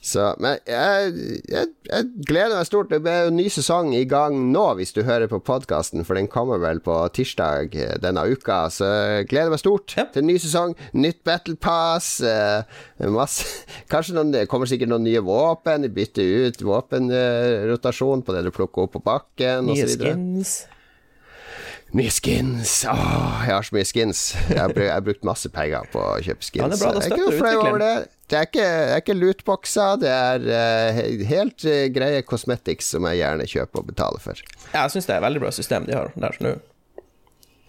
Så, men jeg, jeg, jeg gleder meg stort. Det er jo en ny sesong i gang nå, hvis du hører på podkasten, for den kommer vel på tirsdag denne uka. Så jeg gleder meg stort Ja. til en ny sesong. Nytt Battle Pass. Eh, masse Kanskje noen, det kommer sikkert noen nye våpen. Bytte ut våpenrotasjon på det du plukker opp på bakken, Nye osv. skins. Nye skins. Åh, jeg har så mye skins. Jeg har, brukt, brukt masse penger på å kjøpe skins. Ja, det er bra, da er støtter du utviklingen. det. Det er ikke, ikke lootboxer, det er uh, helt uh, greie cosmetics som jeg gjerne kjøper og betaler for. Ja, jeg syns det er et veldig bra system de har der nå.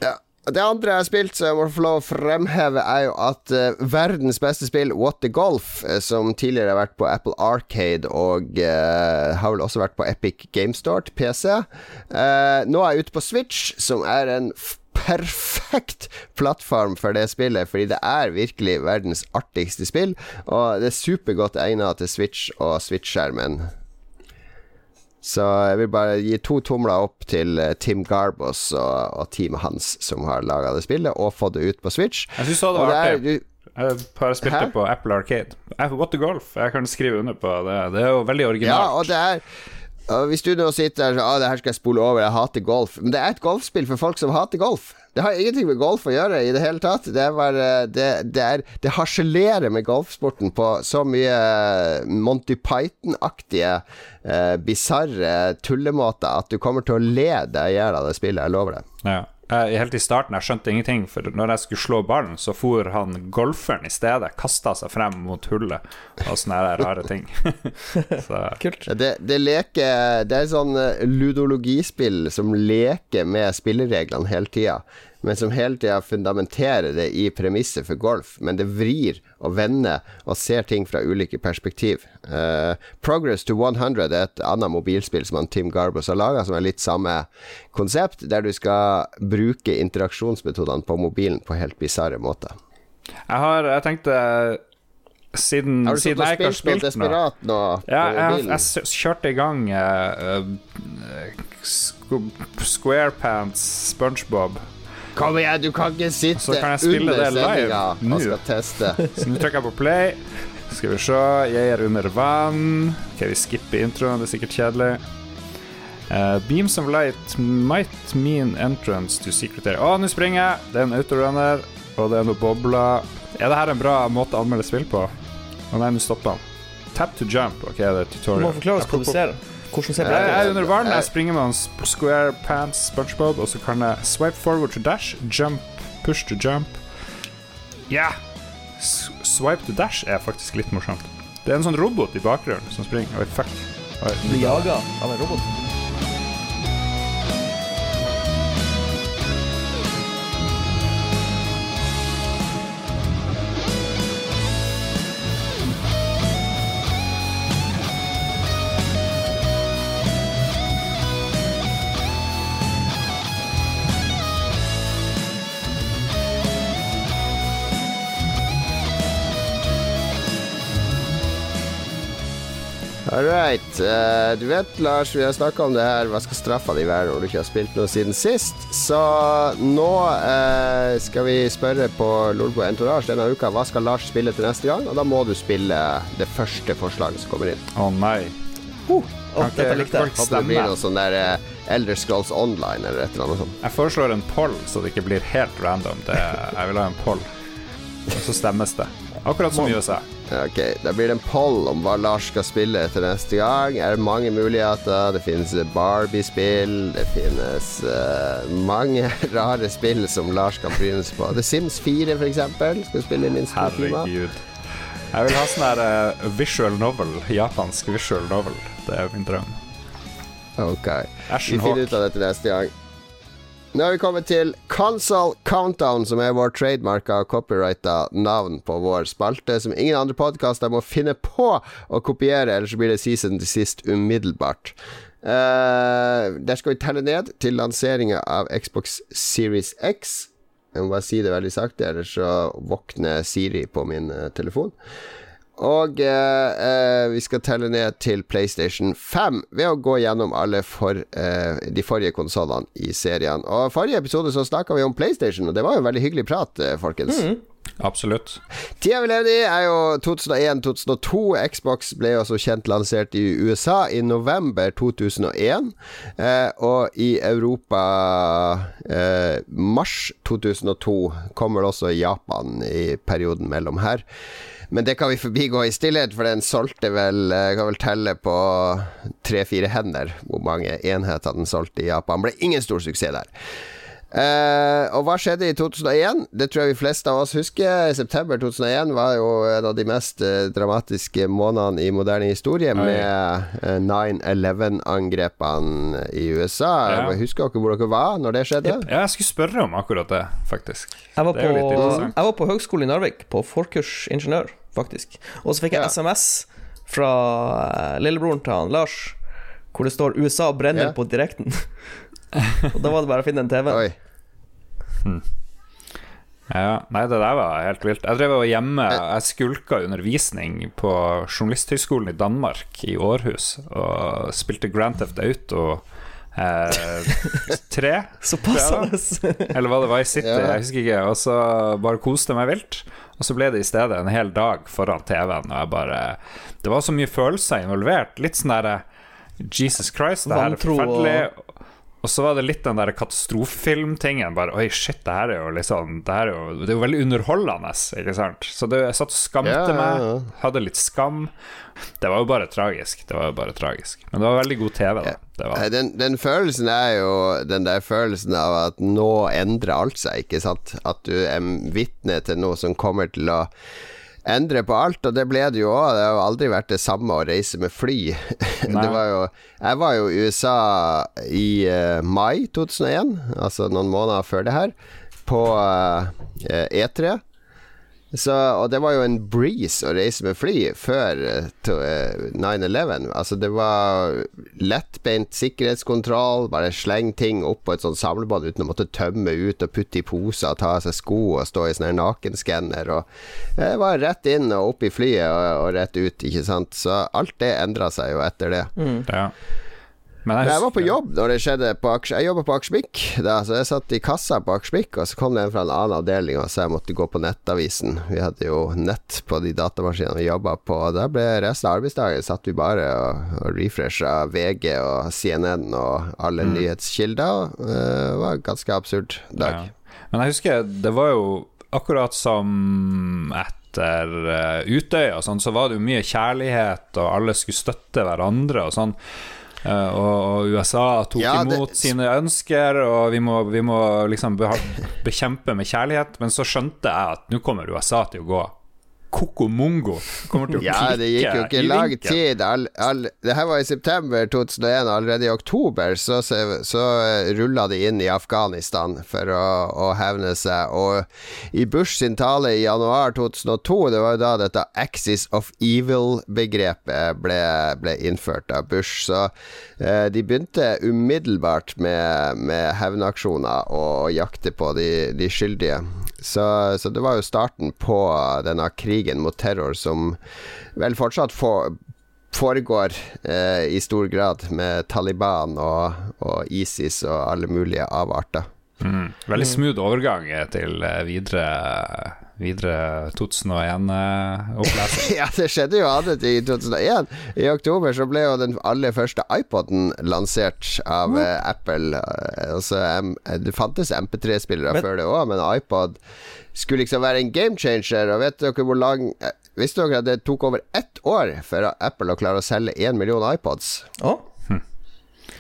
Ja. Det andre jeg har spilt, som jeg må få lov å fremheve, er jo at uh, verdens beste spill, What the Golf, eh, som tidligere har vært på Apple Arcade og uh, har vel også vært på Epic Game Store til PC, uh, nå er jeg ute på Switch, som er en perfekt plattform for det spillet, fordi det er virkelig verdens artigste spill, og det er supergodt egnet til Switch og Switch-skjermen. Så jeg vil bare gi to tomler opp til eh, Tim Garbos og, og teamet hans som har laga det spillet, og fått det ut på Switch. Jeg syns det var er, artig. Jeg har spilt det på Apple Arcade. Eh, What the Golf? Jeg kan skrive under på det. Det er jo veldig originalt. Ja, og det er Hvis du nå sitter der og ah, det her skal jeg spole over, jeg hater golf Men det er et golfspill for folk som hater golf. Det har ingenting med golf å gjøre i det hele tatt. Det var, Det, det, er, det harselerer med golfsporten på så mye eh, Monty Python-aktige, eh, bisarre tullemåter at du kommer til å le deg i hjel av det spillet. Jeg lover det. Ja. Jeg, helt i starten jeg skjønte ingenting, for når jeg skulle slå ballen, så for han golferen i stedet. Kasta seg frem mot hullet og sånne her rare ting. så, Kult. Ja, Det, det leker Det er sånn eh, ludologispill som leker med spillereglene hele tida, men som hele tida fundamenterer det i premisset for golf. Men det vrir og vender og ser ting fra ulike perspektiv. Uh, Progress to 100 er et annet mobilspill som han Tim Garbus har laga, som er litt samme konsept, der du skal bruke interaksjonsmetodene på mobilen på helt bisarre måter. jeg har Jeg tenkte Siden, Har du siden jeg ikke har spilt desperat nå Ja, jeg, jeg kjørte i gang uh, Squarepants SpongeBob. Kom igjen, du kan ikke sitte Så kan jeg spille under det live nå. skal teste. Så nå trykker jeg på play. Skal vi se. Jeg er under vann. Ok, vi skipper introen, det er sikkert kjedelig. Uh, beams of light might mean entrance to secret area. Å, nå springer jeg! Det er en autorunner, og det er noen bobler. Er det her en bra måte å anmelde spill på? Å nei, nå stopper han. Tap to jump. Ok, det er Du tutorial. må forklare oss hva du ser. Hvordan ser Jeg jeg er under vann, jeg springer med han square pants SpongeBob, og så kan jeg swipe forward to dash, jump, push to jump. Ja! Yeah. swipe to dash er faktisk litt morsomt. Det er en sånn robot i bakgrunnen som springer. Oi, fuck. Oi. Blir jaga av en robot. All right. Uh, du vet, Lars, vi har snakka om det her. Hva skal straffa di være når du ikke har spilt noe siden sist? Så nå uh, skal vi spørre på Lolbo Entourage denne uka hva skal Lars spille til neste gang. Og da må du spille det første forslaget som kommer inn. Å nei. Uh, ikke dette likte jeg. Håper det blir noe sånn der uh, Elder Scrolls Online eller et eller annet sånt. Jeg foreslår en poll, så det ikke blir helt random. Det, jeg vil ha en poll. Og så stemmes det. Akkurat som i USA. Ok, Da blir det en poll om hva Lars skal spille til neste gang. Er det mange muligheter? Det finnes Barbie-spill. Det finnes uh, mange rare spill som Lars kan bryne seg på. The Sims 4, for eksempel. Skal spille i minst to timer. Herregud. Jeg vil ha sånn her uh, visual novel. Japansk visual novel. Det er min drøm. Ok. Vi finner ut av dette neste gang. Nå har vi kommet til Console Countdown, som er vår trademarka copyrighta navn på vår spalte, som ingen andre podkaster må finne på å kopiere, ellers blir det season til sist umiddelbart. Uh, der skal vi telle ned til lanseringa av Xbox Series X. Jeg må bare si det veldig sakte, ellers så våkner Siri på min eh, telefon. Og eh, eh, vi skal telle ned til PlayStation 5 ved å gå gjennom alle for, eh, de forrige konsollene i serien. Og forrige episode så snakka vi om PlayStation, og det var jo en veldig hyggelig prat, folkens. folkens. Absolutt. Tida vi levde i, er jo 2001-2002. Xbox ble jo som kjent lansert i USA i november 2001. Eh, og i Europa eh, mars 2002. Kommer det også i Japan i perioden mellom her. Men det kan vi forbigå i stillhet, for den solgte vel kan vel telle på tre-fire hender hvor mange enheter den solgte i Japan. Ble ingen stor suksess der. Uh, og hva skjedde i 2001? Det tror jeg vi fleste av oss husker. September 2001 var jo en av de mest uh, dramatiske månedene i moderne historie, Oi. med uh, 9-11-angrepene i USA. Ja. Jeg Husker dere hvor dere var når det skjedde? Ja, jeg skulle spørre om akkurat det, faktisk. Jeg var, på, jeg var på høgskolen i Narvik, på forkurs ingeniør, faktisk. Og så fikk jeg Ja. SMS fra eh, lillebroren til han Lars, hvor det står 'USA brenner Ja. på direkten'. og da var det bare å finne en TV. Oi. Ja, Nei, det der var helt vilt. Jeg drev og hjemme Jeg skulka undervisning på Journalisthøgskolen i Danmark, i Århus, og spilte Grand Theft Auto eh, tre. Så passende! Eller hva det var i City, Ja. jeg husker ikke. Og så bare koste meg vilt. Og så ble det i stedet en hel dag foran TV-en, og jeg bare Det var så mye følelser involvert. Litt sånn derre Jesus Christ, det her er og- forferdelig. Og så var det litt den der katastrofefilmtingen. Bare oi, shit, det her er jo liksom Det, er jo, det er jo veldig underholdende, ikke sant. Så det, jeg satt og skamte yeah, meg. Hadde litt skam. Det var jo bare tragisk. Det var jo bare tragisk. Men det var veldig god TV, da. Det var. Den, den følelsen er jo den der følelsen av at nå endrer alt seg, ikke sant? At du er vitne til noe som kommer til å endre på alt, og det ble det jo òg. Det har aldri vært det samme å reise med fly. Det var jo Jeg var jo i USA i uh, mai 2001, altså noen måneder før det her, på uh, E3. Så, og det var jo en breeze å reise med fly før eh, to- eh, 9-11. Altså, det var lettbeint sikkerhetskontroll, bare sleng ting opp på et sånt samlebånd uten å måtte tømme ut og putte i poser, ta av seg sko og stå i sånn nakenskanner. Og det var rett inn og opp i flyet og, og rett ut, ikke sant. Så alt det endra seg jo etter det. Ja. Men Men jeg var på jobb når det skjedde på Aks Jeg jobba på Akersmik, så jeg satt i kassa på Akersmik, og så kom det en fra en annen avdeling og sa jeg måtte gå på Nettavisen. Vi hadde jo nett på de datamaskinene vi jobba på, og da ble resten av arbeidsdagen satt vi bare og, og refresha VG og CNN og alle nyhetskilder. og, eh, Det var en ganske absurd dag. Ja. Men jeg husker det var jo akkurat som etter uh, Utøya sånn, så var det jo mye kjærlighet, og alle skulle støtte hverandre og sånn. Eh, og, USA tok Ja, det- imot sine ønsker, og vi må, vi må liksom bekjempe med kjærlighet. Men så skjønte jeg at nå kommer USA til å gå koko-mongo. Kommer til å Ja, det gikk jo ikke lang tid. All, all, det her var i september 2001, og allerede i oktober så, så, så rulla de inn i Afghanistan for å, å hevne seg. Og i Bush sin tale i januar 2002, det var jo da dette Axis of Evil-begrepet ble, ble innført av Bush. Så eh, de begynte umiddelbart med, med hevnaksjoner og jakte på de, de skyldige. Så, så det var jo starten på denne krigen mot terror som vel fortsatt får foregår eh, i stor grad med Taliban og, og ISIS og alle mulige avarter. Mm. Veldig smooth overgang til eh, videre, videre 2001-opplesing. ja, det skjedde jo annet i 2001. I oktober så ble jo den aller første iPoden lansert av eh, Apple. Eh, Altså, det fantes MP3-spillere før det òg, men iPod skulle liksom være en game changer. Og vet dere hvor lang eh, Visste dere at det tok over ett år for Apple å klare å selge én million iPods? Å?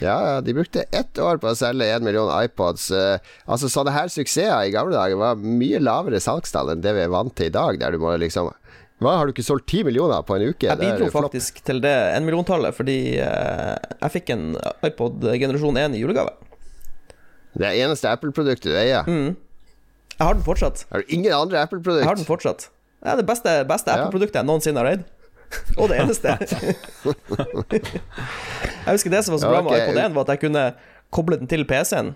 Ja, de brukte ett år på å selge én million iPods. Eh, altså Sånne her suksesser i gamle dager var mye lavere salgstall enn det vi er vant til i dag, der du må liksom Hva, har du ikke solgt ti millioner på en uke? Jeg bidro faktisk til det en milliontallet, fordi eh, jeg fikk en iPod generasjon 1 i julegave. Det er eneste Apple-produktet du eier. Mm. Jeg har den fortsatt. Har du ingen andre Apple-produkt? Jeg har den fortsatt. Det er det beste, beste Apple-produktet jeg noensinne har eid. Og det eneste. jeg husker det som var så bra med okay. iPod 1, var at jeg kunne koble den til PC-en,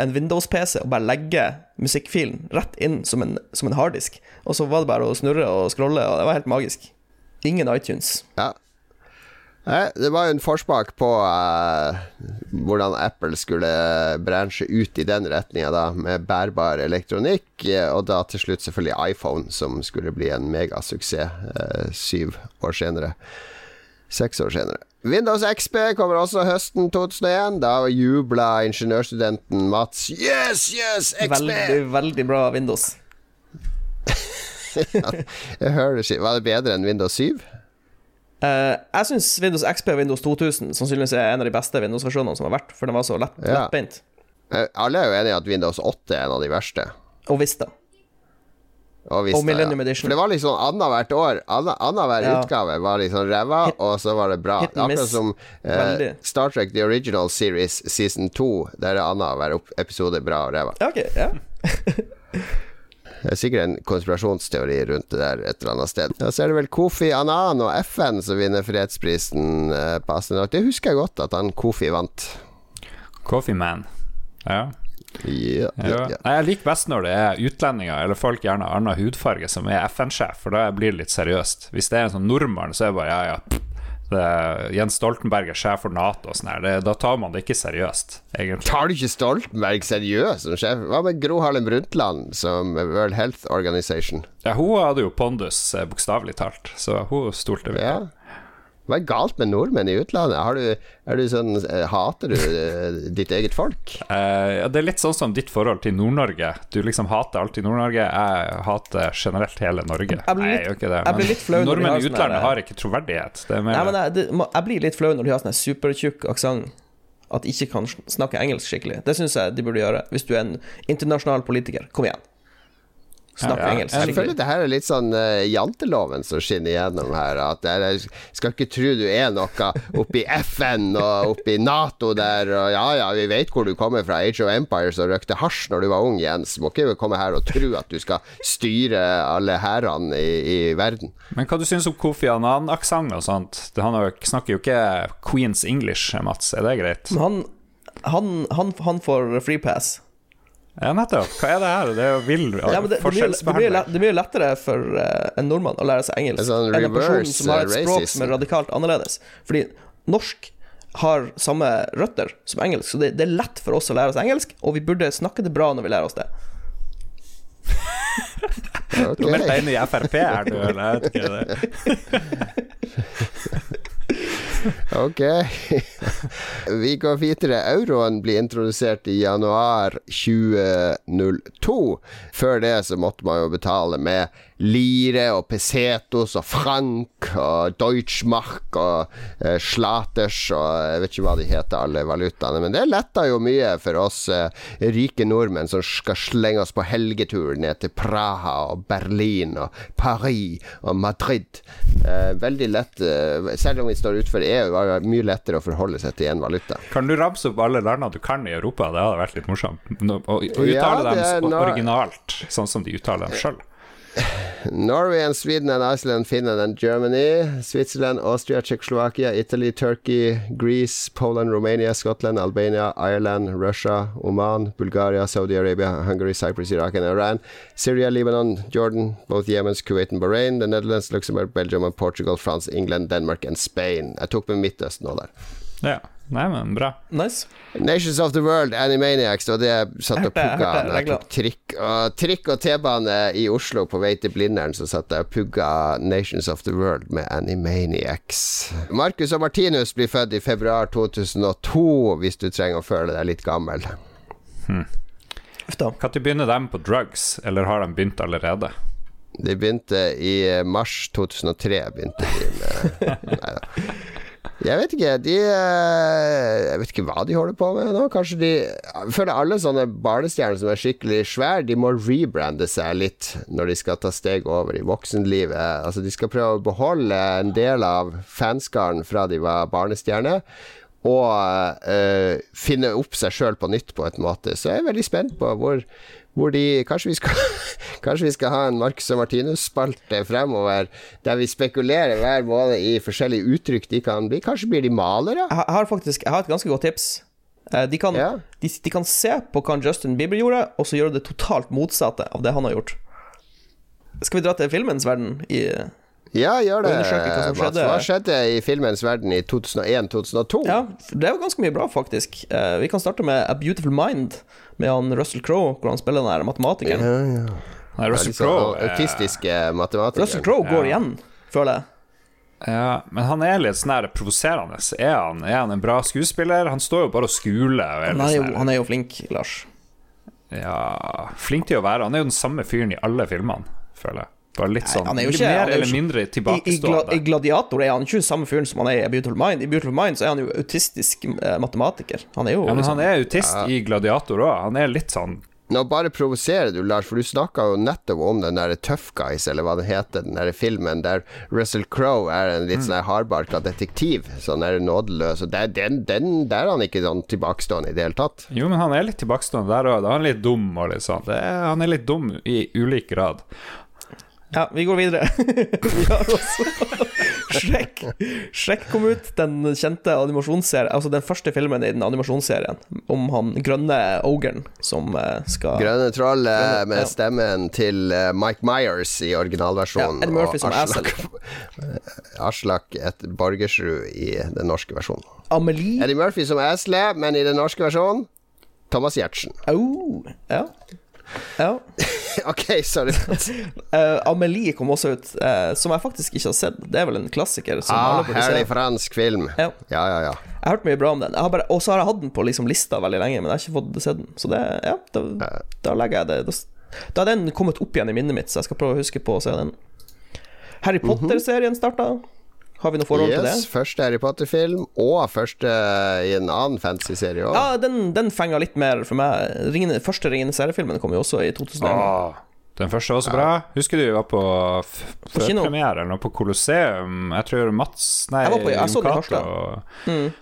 en Windows-PC, og bare legge musikkfilen rett inn som en, som en harddisk. Og så var det bare å snurre og scrolle, og det var helt magisk. Ingen iTunes. Ja. Nei, det var jo en forsmak på uh, hvordan Apple skulle bransje ut i den retninga, med bærbar elektronikk, eh, og da til slutt selvfølgelig iPhone, som skulle bli en megasuksess uh, syv år senere. Seks år senere. Windows XP kommer også høsten 2001. Da jubla ingeniørstudenten Mats Yes, yes, XP! Veldig, veldig bra Windows. Jeg hører det ikke. Var det bedre enn Windows 7? Eh, jeg syns Windows XP og Windows 2000 sannsynligvis er en av de beste Windows-versjonene som har vært, for den var så lett, Ja. lettbeint. Eh, Alle er jo enige i at Windows 8 er en av de verste. Og Vista. Og, Vista, Og Millennium ja. Edition. For det var liksom annethvert år. Annenhver Ja. utgave var liksom ræva, og så var det bra. Akkurat som eh, Star Trek The Original Series Season 2, der er annenhver episode bra og ræva. Ja, ok, ja. Det er sikkert en konspirasjonsteori rundt det der et eller annet sted. Da så er det vel Kofi Annan og FN som vinner fredsprisen eh, passende nok. Det husker jeg godt, at han Kofi vant. Coffee Man. Ja. Ja, ja, Ja. ja. Nei, Jeg liker best når det er utlendinger eller folk gjerne annen hudfarge som er FN-sjef, for da blir det litt seriøst. Hvis det er en sånn nordmann, så er det bare ja, ja. Er Jens Stoltenberg er sjef for Nato og sånn her. Det- Da tar man det ikke seriøst, egentlig. Tar du ikke Stoltenberg seriøst som sjef? Hva med Gro Harlem Brundtland som World Health Organization? Ja, hun hadde jo pondus, eh, bokstavelig talt, så hun stolte vi på. Ja. Hva er galt med nordmenn i utlandet? Har du, er du sånn, eh, hater du eh, ditt eget folk? Uh, ja, det er litt sånn som ditt forhold til Nord-Norge. Du liksom hater alltid Nord-Norge. Jeg hater generelt hele Norge. blir Nei, jeg litt- gjør ikke det. jeg blir litt flau når nordmenn i sånn utlandet har ikke troverdighet. Det er mer Nei, men jeg, det, jeg blir litt flau når de har sånn supertjukk aksent. At de ikke kan snakke engelsk skikkelig. Det syns jeg de burde gjøre. Hvis du er en internasjonal politiker, kom igjen. Snakk Ja, ja. engelsk Jeg føler det her er litt sånn uh, janteloven som skinner gjennom her. At jeg skal ikke tro du er noe oppi FN og oppi Nato der, og ja ja, vi vet hvor du kommer fra, Age of Empires og røkte hasj når du var ung, Jens. Må ikke komme her og tro at du skal styre alle hærene i, i verden. Men hva du syns om Kofi Annan-aksent og sånt? Han snakker jo ikke Queens English, Mats. Er det greit? Men han, han, han, han får free pass. Ja, nettopp. Hva er det her? Det er jo vill Ja, men det, det, blir, det, forskjellsbehandling. blir lettere for eh, en nordmann å lære seg engelsk En sånn enn en person som har et språk racism. som er radikalt annerledes. Fordi norsk har samme røtter som engelsk, så det, det er lett for oss å lære oss engelsk, og vi burde snakke det bra når vi lærer oss det. okay. Du er meldt deg inn i Frp er du, eller? Jeg vet ikke det. Ok. Vi går videre. Euroen blir introdusert i januar 2002. Før det så måtte man jo betale med lire og pesetos og frank og deutschmark og eh, slaters og jeg vet ikke hva de heter, alle valutaene. Men det letta jo mye for oss eh, rike nordmenn som skal slenge oss på helgetur ned til Praha og Berlin og Paris og Madrid. Eh, veldig lett, eh, selv om vi står utenfor EU, var det mye lettere å forholde seg til én valuta. Kan du ramse opp alle landene du kan i Europa? Det hadde vært litt morsomt. å Og, og Ja, uttale er dem originalt, sånn som de uttaler dem sjøl. Norway and Sweden and Iceland, Finland and Germany, Switzerland, Austria, Czechoslovakia, Italy, Turkey, Greece, Poland, Romania, Scotland, Albania, Ireland, Russia, Oman, Bulgaria, Saudi Arabia, Hungary, Cyprus, Iraq and Iran, Syria, Lebanon, Jordan, both Yemen, Kuwait and Bahrain, the Netherlands, Luxembourg, Belgium and Portugal, France, England, Denmark and Spain. Jeg tok med Midtøsten nå der. Ja. Nei, men bra. Nice. Nations of the World, Animaniacs, var det satt og pugga jeg, tok trikk og, trikk og T-bane i Oslo på vei til Blindern. Så satt jeg og pugga Nations of the World med Animaniacs. Marcus og Martinus blir født i februar 2002, hvis du trenger å føle deg litt gammel. Da. Når begynner de på drugs, eller har de begynt allerede? De begynte i mars 2003. Begynte de med Nei da. Jeg vet ikke. De eh, Jeg vet ikke hva de holder på med nå. Kanskje de Jeg føler alle sånne barnestjerner som er skikkelig svære, de må rebrande seg litt når de skal ta steg over i voksenlivet. Altså, de skal prøve å beholde en del av fanskaren fra de var barnestjerner. Og eh, finne opp seg sjøl på nytt, på en måte. Så jeg er veldig spent på hvor, hvor de Kanskje vi skal Kanskje vi skal ha en Marcus og Martinus-spalte fremover, der vi spekulerer hver måned i forskjellige uttrykk de kan bli. Kanskje blir de malere? Jeg har- faktisk Jeg har et ganske godt tips. Eh, De kan, Ja. de, de kan se på hva Justin Bieber gjorde, og så gjøre det totalt motsatte av det han har gjort. Skal vi dra til filmens verden? I, Ja, gjør det, hva skjedde. Hva skjedde i filmens verden i 2001-2002? ja, det var ganske mye bra, faktisk. Eh, Vi kan starte med A Beautiful Mind, med han Russell Crowe, hvor han spiller den der matematikeren. Nei, Russell sånn Crowe autistiske matematiker. Russell Crowe går igjen, føler jeg. Ja, men han er litt sånn provoserende. Er han, er han en bra skuespiller? Han står jo bare og skuler. og er Han er jo, sånn han er jo flink, Lars. Ja, flink til å være. Han er jo den samme fyren i alle filmene, føler jeg. Bare litt sånn han er jo ikke- mer han er eller ikke- mindre I, i, tilbakestående. I Gladiator er han ikke samme fyren som han er i Beautiful Mind. I Beautiful Mind så er han jo autistisk eh, matematiker. Han er jo ja, men liksom han er autist i Gladiator òg. Han er litt sånn Nå bare provoserer du, Lars, for du snakka jo nettopp om den der Tough Guys, eller hva det heter, den der filmen der Russell Crowe er en litt sånn hardbarka detektiv, sånn der nådeløs, og der, den, den, der er han ikke sånn tilbakestående i det hele tatt. Jo, men han er litt tilbakestående der òg. Han er litt dum og litt sånn. Det er, han er litt dum i ulik grad. Ja, vi går videre. vi har også Shrek, Shrek kom ut, den kjente animasjonsserien Altså den første filmen i den animasjonsserien om han grønne ogeren som eh, skal Grønne troll Grønne, med ja. stemmen til eh, Mike Myers i originalversjonen. Ja, Ed Murphy og som Aslak, Aslak et Borgersrud i den norske versjonen. Amelie Eddie Murphy som Asle, men i den norske versjonen Thomas Giertsen. Oh, ja. Ja. ok, sorry. uh, Amelie kom også ut, uh, som jeg faktisk ikke har sett. Det er vel en klassiker. Som Ah, herlig fransk film. Ja. Ja, ja, ja. Jeg har hørt mye bra om den. Har og så har jeg hatt den på liksom lista veldig lenge, men jeg har ikke fått se den. Så det, ja, da, da legger jeg det Da, da er den kommet opp igjen i minnet mitt, så jeg skal prøve å huske på å se den. Harry Potter-serien starta. Har vi noe forhold til Yes, det? første Harry Potter-film, og første i en annen fantasy-serie òg. Ja, den, den fenga litt mer for meg. Ringene, første Ringenes herre-filmen kom jo også i 2001. Åh, den første var så bra. Husker du vi var på førpremiere eller noe på Colosseum? Jeg tror Mats Nei, Jeg var på- jeg så det Cato.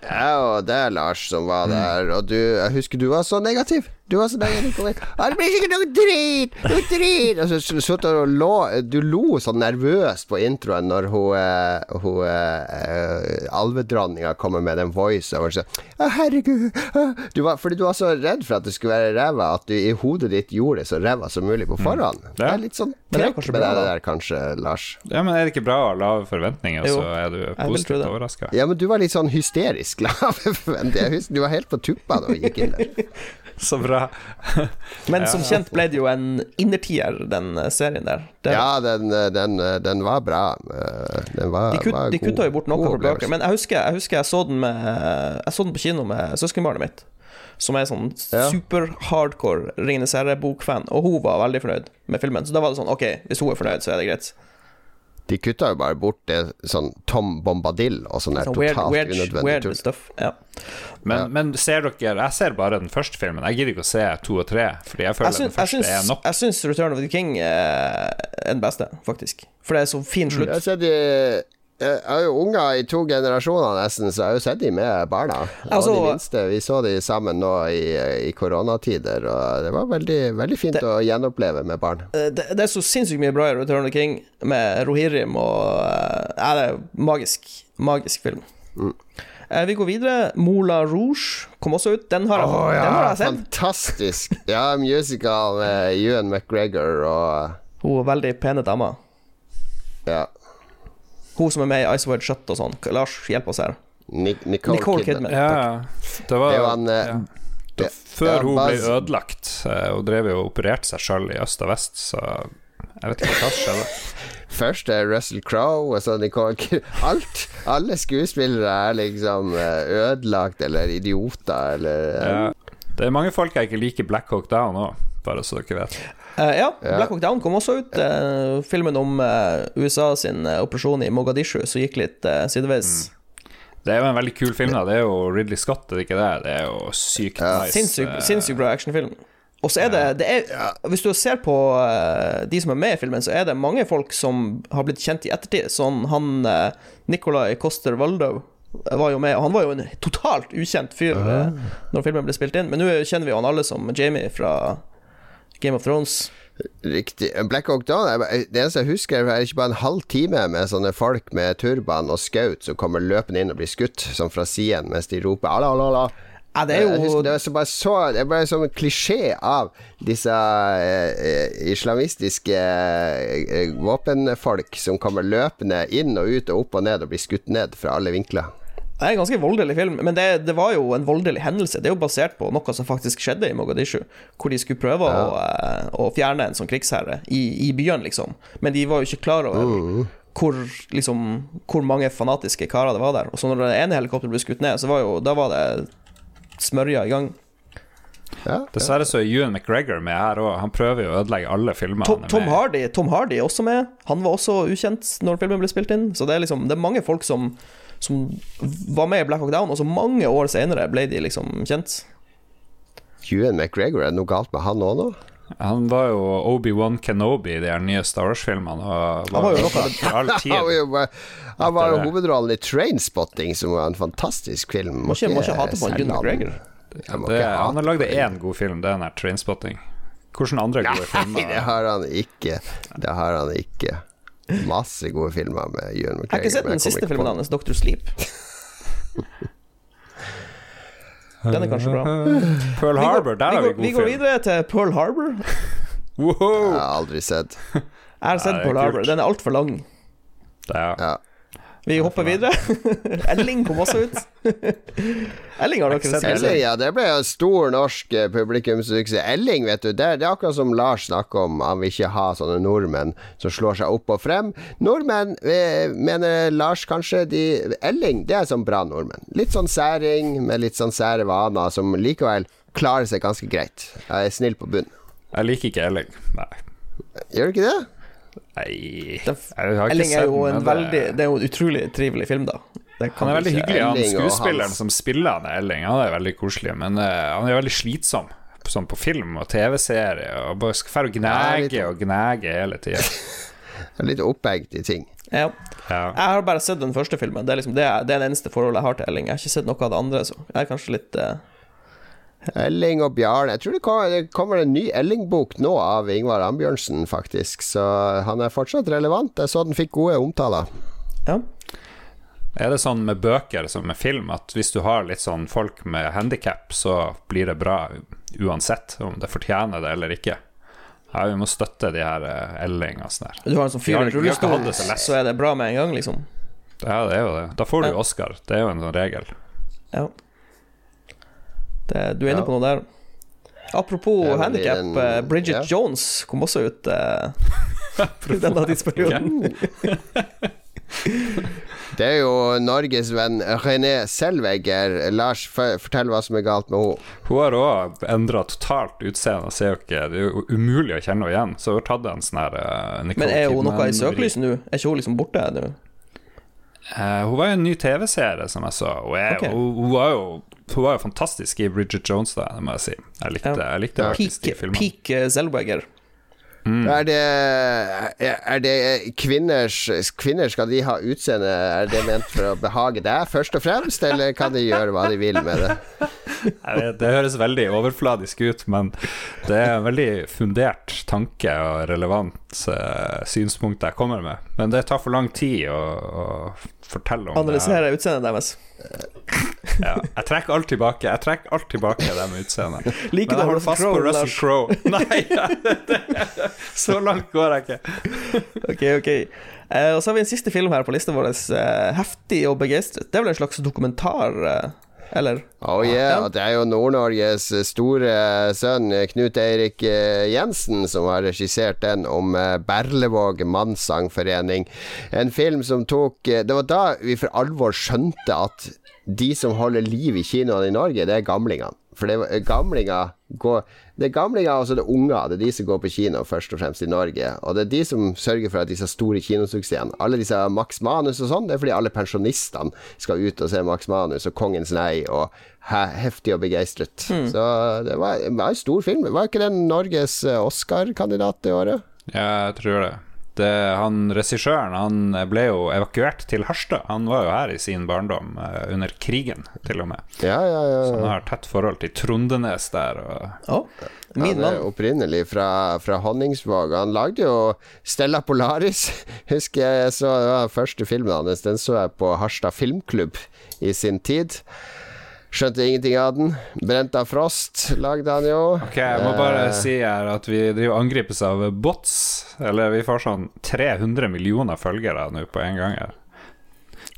Ja, og det er Lars som var der, og du Jeg husker du var så negativ. Du var så negativ. Kom igjen. «Ja, Det blir sikkert noe drit! Noe drit! Og så satt du og lå Du lo sånn nervøst på introen når hun, eh, hun uh, alvedronninga kommer med den voice og så Å, herregud ah». du var, Fordi du var så redd for at det skulle være ræva, at du i hodet ditt gjorde det så ræva som mulig på forhånd. Det er litt sånn trekk med bra, det der, kanskje, Lars. Ja, men er det ikke bra å ha lave forventninger, Jo, så er du positivt overraska? Ja, men du var litt sånn hysterisk lav. forventninger. Du var helt på tuppa da du gikk inn der. Så bra. Men som kjent ble det jo en innertier, den eh, serien der. Det, Ja, den, den, den var bra. Eh, Den var, De, kut, var de god- kutta jo bort noe fra bøker, men jeg husker, jeg husker jeg så den med Jeg så den på kino med søskenbarnet mitt, som er sånn Ja. super-hardcore Ringenes herre-bokfan, og hun var veldig fornøyd med filmen. Så da var det sånn OK, hvis hun er fornøyd, så er det greit. De kutta jo bare bort det sånn Tom Bombadil og sånn der Sånn totalt weird, unødvendig weird tull. stuff. Ja. Men, Ja. men ser dere Jeg ser bare den første filmen. Jeg gidder ikke å se to og tre, fordi jeg føler Jeg, syns, den jeg, første er nok. jeg syns Return of the King er den beste, faktisk. For det er så fin slutt. Jeg ser de jeg har jo unger i to generasjoner nesten, så jeg har jo sett de med barna. Altså- og de minste. Vi så de sammen nå i, i koronatider, og det var veldig, veldig fint å gjenoppleve med barn. Eh, det, det er så sinnssykt mye bra i Return of the King, med Rohirrim og eh, Ja, det er magisk. Magisk film. Mm. Eh, vi går videre. Mola Rouge kom også ut. Den har jeg, den har jeg sett. fantastisk. Ja, musical med Ewan McGregor og Hun er veldig pene dama. ja, Hun som er med i Ice Wide Shut og sånn. Lars, hjelp oss her. Nic- Nicole, Nicole Kidman. Kidman. Ja, det var Det var en, eh, ja. Før ja, hun bare- ble ødelagt Hun drev jo og opererte seg sjøl i øst og vest, så jeg vet ikke hva som skjedde. Først er Russell Crowe og så Nicole Kidman Alt. Alle skuespillere er liksom eh, ødelagt eller idioter eller eh, Ja. Det er mange folk jeg ikke liker Black Hawk Down òg, bare så dere vet. Eh, ja, Ja. Black Hawk Down kom også ut. Eh, filmen om eh, USA sin operasjon i Mogadishu, som gikk litt sideveis. Det er jo en veldig kul film, da. Det er jo Ridley Scott, er det ikke det? Det er jo sykt nice. Sinnssykt bra actionfilm. Og så er det, det er, Hvis du ser på de som er med i filmen, så er det mange folk som har blitt kjent i ettertid. Sånn han uh, Nicolai Coster Waldo var jo med, og han var jo en totalt ukjent fyr eh, når filmen ble spilt inn. Men nå kjenner vi jo han alle som Jamie fra Game of Thrones. Riktig. Black Hawk Down Det eneste jeg husker, er ikke bare en halv time med sånne folk med turban og skaut som kommer løpende inn og blir skutt, sånn fra siden mens de roper ala, ala, ala. Ja, det er jo husker, det, var bare så, det er bare som en klisjé av disse eh, eh, islamistiske eh, våpenfolk som kommer løpende inn og ut og opp og ned og blir skutt ned fra alle vinkler. Det er en ganske voldelig film, men det, det var jo en voldelig hendelse. Det er jo basert på noe som faktisk skjedde i Mogadishu, hvor de skulle prøve å, eh, å fjerne en sånn krigsherre i, i byen, liksom. Men de var jo ikke klar over hvor, liksom, hvor mange fanatiske karer det var der. Og så når det ene helikopteret ble skutt ned, så var jo Da var det smørja i gang. Ja, Dessverre så er Ewan McGregor med her òg. Han prøver jo å ødelegge alle filmer. Tom, Tom. Hardy, Tom Hardy er også med. Han var også ukjent når filmen ble spilt inn. Så det er liksom Det er mange folk som, som var med i Black Hawk Down, og så mange år senere ble de liksom kjent. Ewan McGregor, er det noe galt med han òg nå? Han var jo Obi-Wan Kenobi i de nye Star Wars-filmene. Han var jo Han var tid. jo, han var jo hovedrollen i Trainspotting, som var en fantastisk film. Må ikke, må ikke hate på Ewan McGregor. Det, han har lagd én god film, det er den her Trainspotting. Hvilke andre gode Nei, det har han ikke. Det har han ikke. Masse gode filmer med Ewan Jeg har ikke sett den siste filmen hans, 'Doctor Sleep. Den er kanskje bra. Pearl Harbor, der vi har vi går, vi god går videre til Pearl Harbor. Wow! Jeg har aldri sett. Jeg har sett Pearl Harbor. Den er altfor lang. Er, Ja. Vi hopper videre. Elling kom også ut. Elling har dere sett? Elling, ja, det ble jo en stor norsk eh, publikumssuksess. Elling, vet du, det, det er akkurat som Lars snakker om, han vil ikke ha sånne nordmenn som slår seg opp og frem. Nordmenn, eh, mener Lars kanskje, de Elling, det er sånn bra nordmenn. Litt sånn særing, med litt sånn sære vaner, som likevel klarer seg ganske greit. Jeg er snill på bunn. jeg liker ikke Elling. Nei. Gjør du ikke det? Nei Den- Jeg har ikke Elling er sett jo den, en veldig det- Det er jo en utrolig trivelig film, da. Det kan Han er veldig hyggelig, han skuespilleren som spiller han Elling. Han er veldig koselig, men uh, han er veldig slitsom. Sånn på film og TV-serie. Og bare skal fære og gnage litt. og gnage hele tida. Litt oppegget i ting. Ja. Ja. Jeg har bare sett den første filmen. Det er liksom det, er- det er det eneste forholdet jeg har til Elling. Jeg har ikke sett noe av det andre, så jeg er kanskje litt eh, Elling og Bjarne. Jeg tror det kommer, det kommer en ny Elling-bok nå av Ingvar Ambjørnsen, faktisk. Så han er fortsatt relevant. Jeg så den fikk gode omtaler. Ja. Er det sånn med bøker som med film, at hvis du har litt sånn folk med handikap, så blir det bra uansett om det fortjener det eller ikke? Ja, vi må støtte de her eh, Elling og sånn her. Du har en sånn fyr i rullestol, så er det bra med en gang, liksom. Ja, det er jo det. Da får du jo Oscar. Det er jo en sånn regel. Ja. Det, du er inne Ja. på noe der. Apropos er handikap, eh, Bridget ja. Jones kom også ut uh, i denne tidsperioden. Det er jo Norges venn René Selveger. Lars, fortell hva som er galt med henne. Hun har òg endra totalt utseende. Ser jo ikke, det er jo umulig å kjenne henne igjen. Så hun har tatt en sånn her uh, Men er hun noe i søkelyset nå? Er ikke hun liksom borte nå? Eh, hun var jo en ny TV-serie som jeg så. Hun, er, okay. hun, hun, var jo, hun var jo fantastisk i Bridget Jones, da, det må jeg si. Jeg likte, Ja. jeg likte faktisk de Peak, filmene. peak eh, Zellweger. Mm. Er det, er det kvinners Kvinner, skal de ha utseende? Er det ment for å behage deg, først og fremst, eller kan de gjøre hva de vil med det? Vet, det høres veldig overfladisk ut, men det er en veldig fundert tanke og relevant eh, synspunkt jeg kommer med. Men det tar for lang tid å, å fortelle om. Analysere utseendet deres. Ja, jeg trekker alt tilbake. Jeg trekker alt tilbake det med utseendet. Liker Men jeg holder fast fast på Crowe, Russell? Crowe. Nei, så langt går jeg ikke. Ok, ok. Uh, og så har vi en siste film her på lista vår. uh, 'Heftig og begeistret'. Det er vel en slags dokumentar, eh, eller? Oh yeah, det er jo Nord-Norges store sønn Knut Eirik eh, Jensen som har regissert den om eh, Berlevåg mannssangforening. En film som tok eh, Det var da vi for alvor skjønte at de som holder liv i kinoene i Norge, det er gamlingene. For det er gamlinger går Det er gamlinger og så er det unger. Det er de som går på kino først og fremst i Norge. Og det er de som sørger for at disse store kinosuksessene Alle disse Max Manus og sånn, det er fordi alle pensjonistene skal ut og se Max Manus og Kongens nei og he Heftig og begeistret. Så det var, det var en stor film. Var ikke den Norges eh, Oscar-kandidat det året? Ja, jeg tror det. Det han Regissøren han ble jo evakuert til Harstad. Han var jo her i sin barndom, eh, under krigen til og med. Ja, ja, ja. Så han har tett forhold til Trondenes der. Og Å, min Han er mann. opprinnelig fra, fra Honningsvåg. Han lagde jo Stella Polaris. Husker jeg så Det var den første filmen hans. Den så jeg på Harstad Filmklubb i sin tid. Skjønte ingenting av den. Brent av frost lagde han jo. Ok, jeg må bare Eh, si her at vi driver angripes av bots. Eller vi får sånn 300 millioner følgere nå på en gang her.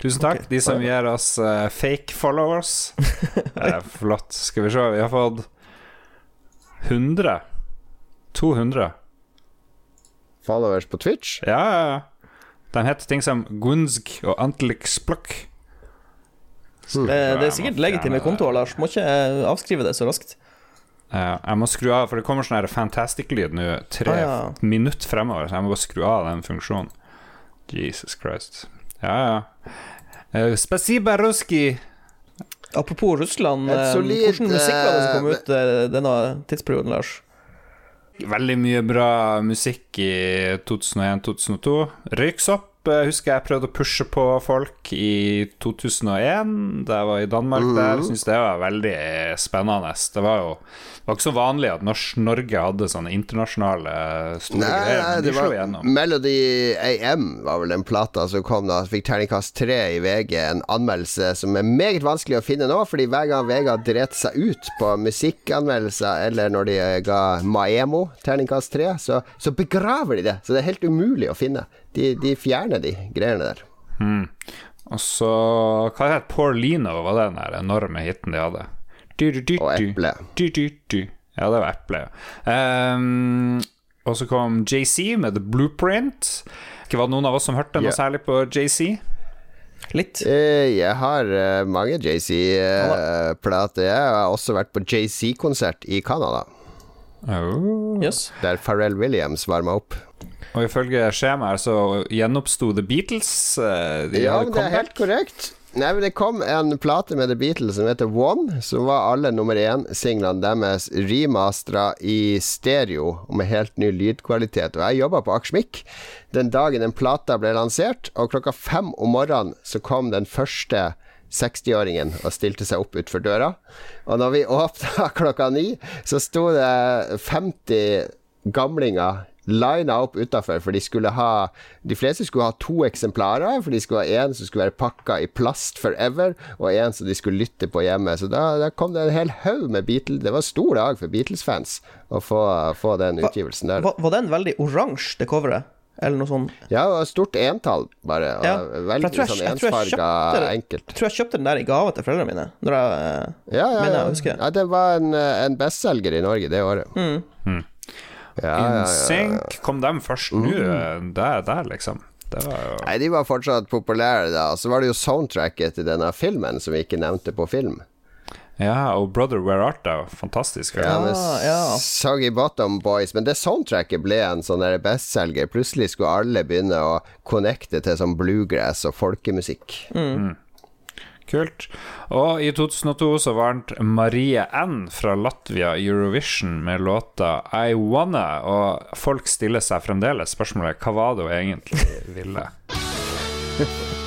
Tusen takk, de som gir oss uh, fake followers. Eh, flott. Skal vi se, vi har fått 100 200 Followers på Twitch. Ja, ja, ja. De heter ting som Gunzg og Antliksplukk. Det, det er sikkert legitime kontoer, Lars. Må ikke avskrive det så raskt. Uh, jeg må skru av, for det kommer sånn Fantastic-lyd nå tre Ah, ja. minutter fremover, så jeg må bare skru av den funksjonen. Jesus Christ. Ja, ja. Uh, Spasiba ruski. Apropos Russland, eh, solid, hvordan musikk var det som kom ut denne tidsperioden, Lars? Veldig mye bra musikk i 2001-2002. Røyksopp husker jeg prøvde å pushe på folk i 2001, da jeg var i Danmark der. Syns det var veldig spennende. Det var jo det var ikke så vanlig at Norsk, Norge hadde sånne internasjonale store Nei, greier. nei, de det var igjennom. Melody AM var vel den plata som kom da. Fikk terningkast tre i VG. En anmeldelse som er meget vanskelig å finne nå, fordi hver gang VG har drept seg ut på musikkanmeldelser, eller når de ga Maemo terningkast tre, så, så begraver de det. Så det er helt umulig å finne. De, de fjerner de greiene der. Og så Hva het Poor Lino, var den der enorme hiten de hadde? Du, du, du, Og. Eple. Du, du, du. Ja, det var Eple, ja. Ehm, og så kom JC med The Blueprint. Ikke var det noen av oss som hørte noe yeah. særlig på JC? Litt. Eh, Jeg har eh, mange JC-plater. Jeg har også vært på JC-konsert i Canada, Oh. Yes. der Pharrell Williams varma opp. Og ifølge skjemaet så gjenoppsto The Beatles. eh, De Ja, men det er helt korrekt. Nei, men Det kom en plate med The Beatles som heter One, som var alle nummer én-singlene deres remastera i stereo og med helt ny lydkvalitet. Og jeg jobba på Aksjmik den dagen den plata ble lansert, og klokka fem om morgenen så kom den første 60-åringen og stilte seg opp utfor døra. Og når vi åpna klokka ni, så sto det 50 gamlinger lina opp utafor, for de skulle ha De fleste skulle ha to eksemplarer, for de skulle ha en som skulle være pakka i plast forever, og en som de skulle lytte på hjemme. Så da, da kom det en hel haug med Beatles Det var stor dag for Beatles-fans å få, få den utgivelsen der. Var, var den veldig oransje, det coveret? Eller noe sånt? Ja, og stort entall, bare. Ja, for jeg tror jeg- sånn ensfarga, enkelt. Jeg tror jeg kjøpte den der i gave til foreldrene mine. Når jeg, Ja, ja, mener jeg å huske. ja det var en, eh, en bestselger i Norge det året. Mm. Ja, ja, ja, ja. NSYNC, kom dem først nå? det Der, der, liksom. Det var jo Nei, de var fortsatt populære da. Så var det jo soundtracket til denne filmen som vi ikke nevnte på film. Ja, og Brother Where Art er Fantastisk. Ja, med Ah, ja. Soggy Bottom Boys. Men det soundtracket ble en sånn bestselger. Plutselig skulle alle begynne å connecte til sånn bluegrass og folkemusikk. Kult. Og i 2002 så vant Marie N fra Latvia Eurovision med låta I Wanna, og folk stiller seg fremdeles spørsmålet hva var det hun egentlig ville?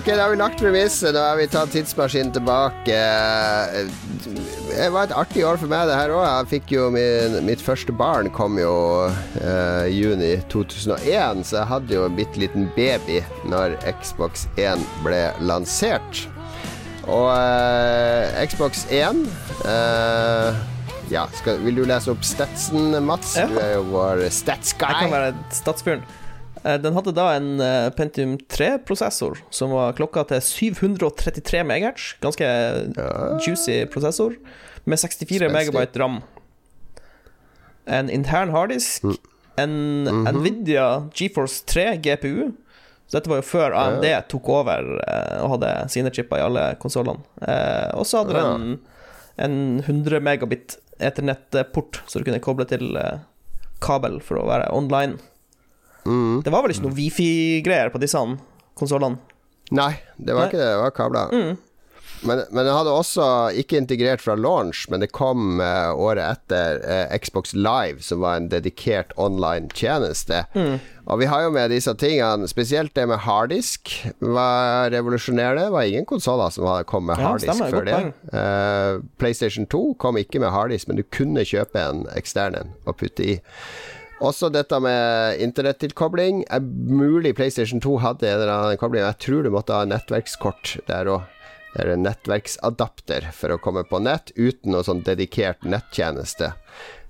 Ok, da har vi lagt premisset. Da har vi tatt tidsmaskinen tilbake. Det var et artig år for meg, det her òg. Jeg fikk jo min, Mitt første barn kom jo i juni 2001, så jeg hadde jo en bitte liten baby når Xbox 1 ble lansert. Og eh, Xbox 1 eh, Ja, skal, vil du lese opp statsen, Mats? Ja. Du er jo vår stats Jeg kan være statsfyren. Eh, Den hadde da en eh, Pentium 3-prosessor som var klokka til 733 MHz. Ganske juicy prosessor. Med 64 Spenstig. megabyte ram. En intern harddisk. En Nvidia GeForce 3 GPU. Så dette var jo før AMD tok over eh, og hadde sine chipper i alle konsollene. Eh, og så hadde den en 100 megabit Ethernet-port, så du kunne koble til eh, kabel for å være online. Mm. Det var vel ikke noe wifi-greier på disse konsollene? Nei, det var Nei. ikke det. Det var kabler. Mm. Men, men den hadde også ikke integrert fra launch, men det kom uh, året etter uh, Xbox Live, som var en dedikert online tjeneste. Mm. Og vi har jo med disse tingene, spesielt det med harddisk, var revolusjonerende. Det var ingen konsoller som hadde kommet med Ja, harddisk før det. Uh, PlayStation 2 kom ikke med harddisk, men du kunne kjøpe en ekstern en og putte i. Også dette med internettilkobling. Er mulig PlayStation 2 hadde en eller annen kobling. Jeg tror du måtte ha nettverkskort der òg. eller nettverksadapter for å komme på nett uten noe sånn dedikert nettjeneste.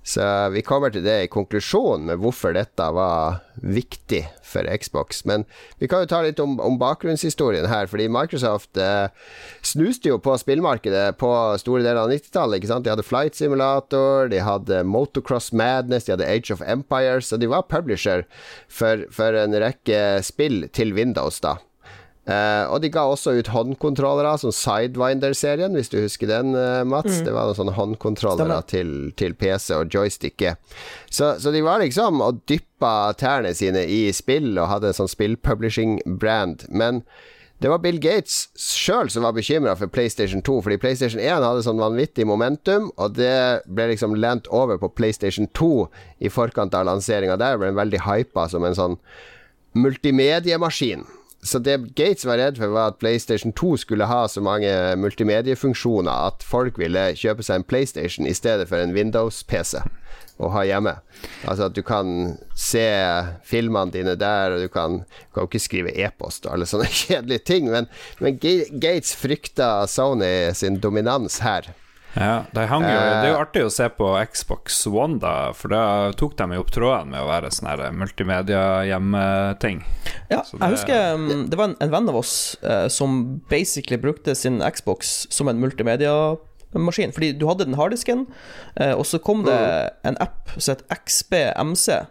Så vi kommer til det i konklusjonen med hvorfor dette var viktig for Xbox. Men vi kan jo ta litt om, om bakgrunnshistorien her, fordi Microsoft eh, snuste jo på spillmarkedet på store deler av 90-tallet. De hadde Flight Simulator, de hadde Motocross Madness, de hadde Age of Empires, og de var publisher for, for en rekke spill til Windows, da. Uh, og de ga også ut håndkontrollere, som Sidewinder-serien, hvis du husker den, uh, Mats. Mm. Det var noen sånne håndkontrollere til, til, PC og joysticket. Så, så, de var liksom og dyppa tærne sine i spill og hadde en sånn spillpublishing-brand. Men det var Bill Gates sjøl som var bekymra for PlayStation 2, fordi PlayStation 1 hadde sånn vanvittig momentum, og det ble liksom lent over på PlayStation 2 i forkant av lanseringa der. Ble den veldig hypa som en sånn multimediemaskin. Så det Gates var redd for, var at PlayStation 2 skulle ha så mange multimediefunksjoner at folk ville kjøpe seg en PlayStation i stedet for en Windows-PC å ha hjemme. Altså at du kan se filmene dine der, og du kan, du kan ikke skrive e-post og alle sånne kjedelige ting, men, men Gates frykta Sony sin dominans her. Ja, de hang jo, Det er jo eh. artig å se på Xbox One, da, for da tok de jo opp tråden med å være sånn multimedia-hjemmeting. Ja, det, jeg husker um, det var en, en venn av oss eh, som basically brukte sin Xbox som en multimedia-maskin. Fordi du hadde den harddisken, eh, og så kom det mm. en app som het XBMC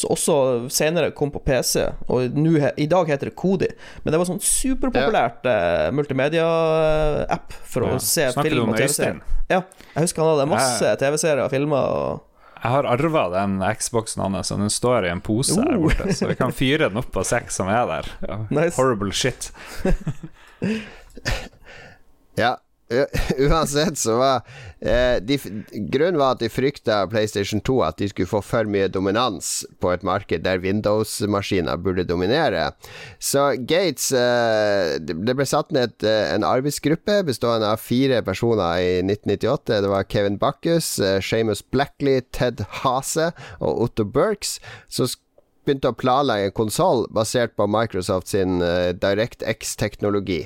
som også senere kom på PC, og nu, i dag heter det Kodi. Men det var sånn superpopulært ja. uh, multimedia-app for ja. å se Snakker film og TV-serier. Ja, jeg husker han hadde masse TV-serier og filmer. Og jeg har arva den Xboxen hans, og den står i en pose uh. her borte, så vi kan fyre den opp på seks som er der. Ja. Nice. Horrible shit. ja, Uansett så var eh, de, Grunnen var at de frykta PlayStation 2 at de skulle få for mye dominans på et marked der Windows-maskiner burde dominere. Så Gates eh, Det ble satt ned eh, en arbeidsgruppe bestående av fire personer i 1998. Det var Kevin Bacchus, eh, Shamus Blackley, Ted Hase og Otto Burks. Så begynte å planlegge en konsoll basert på Microsoft sin uh, DirectX-teknologi.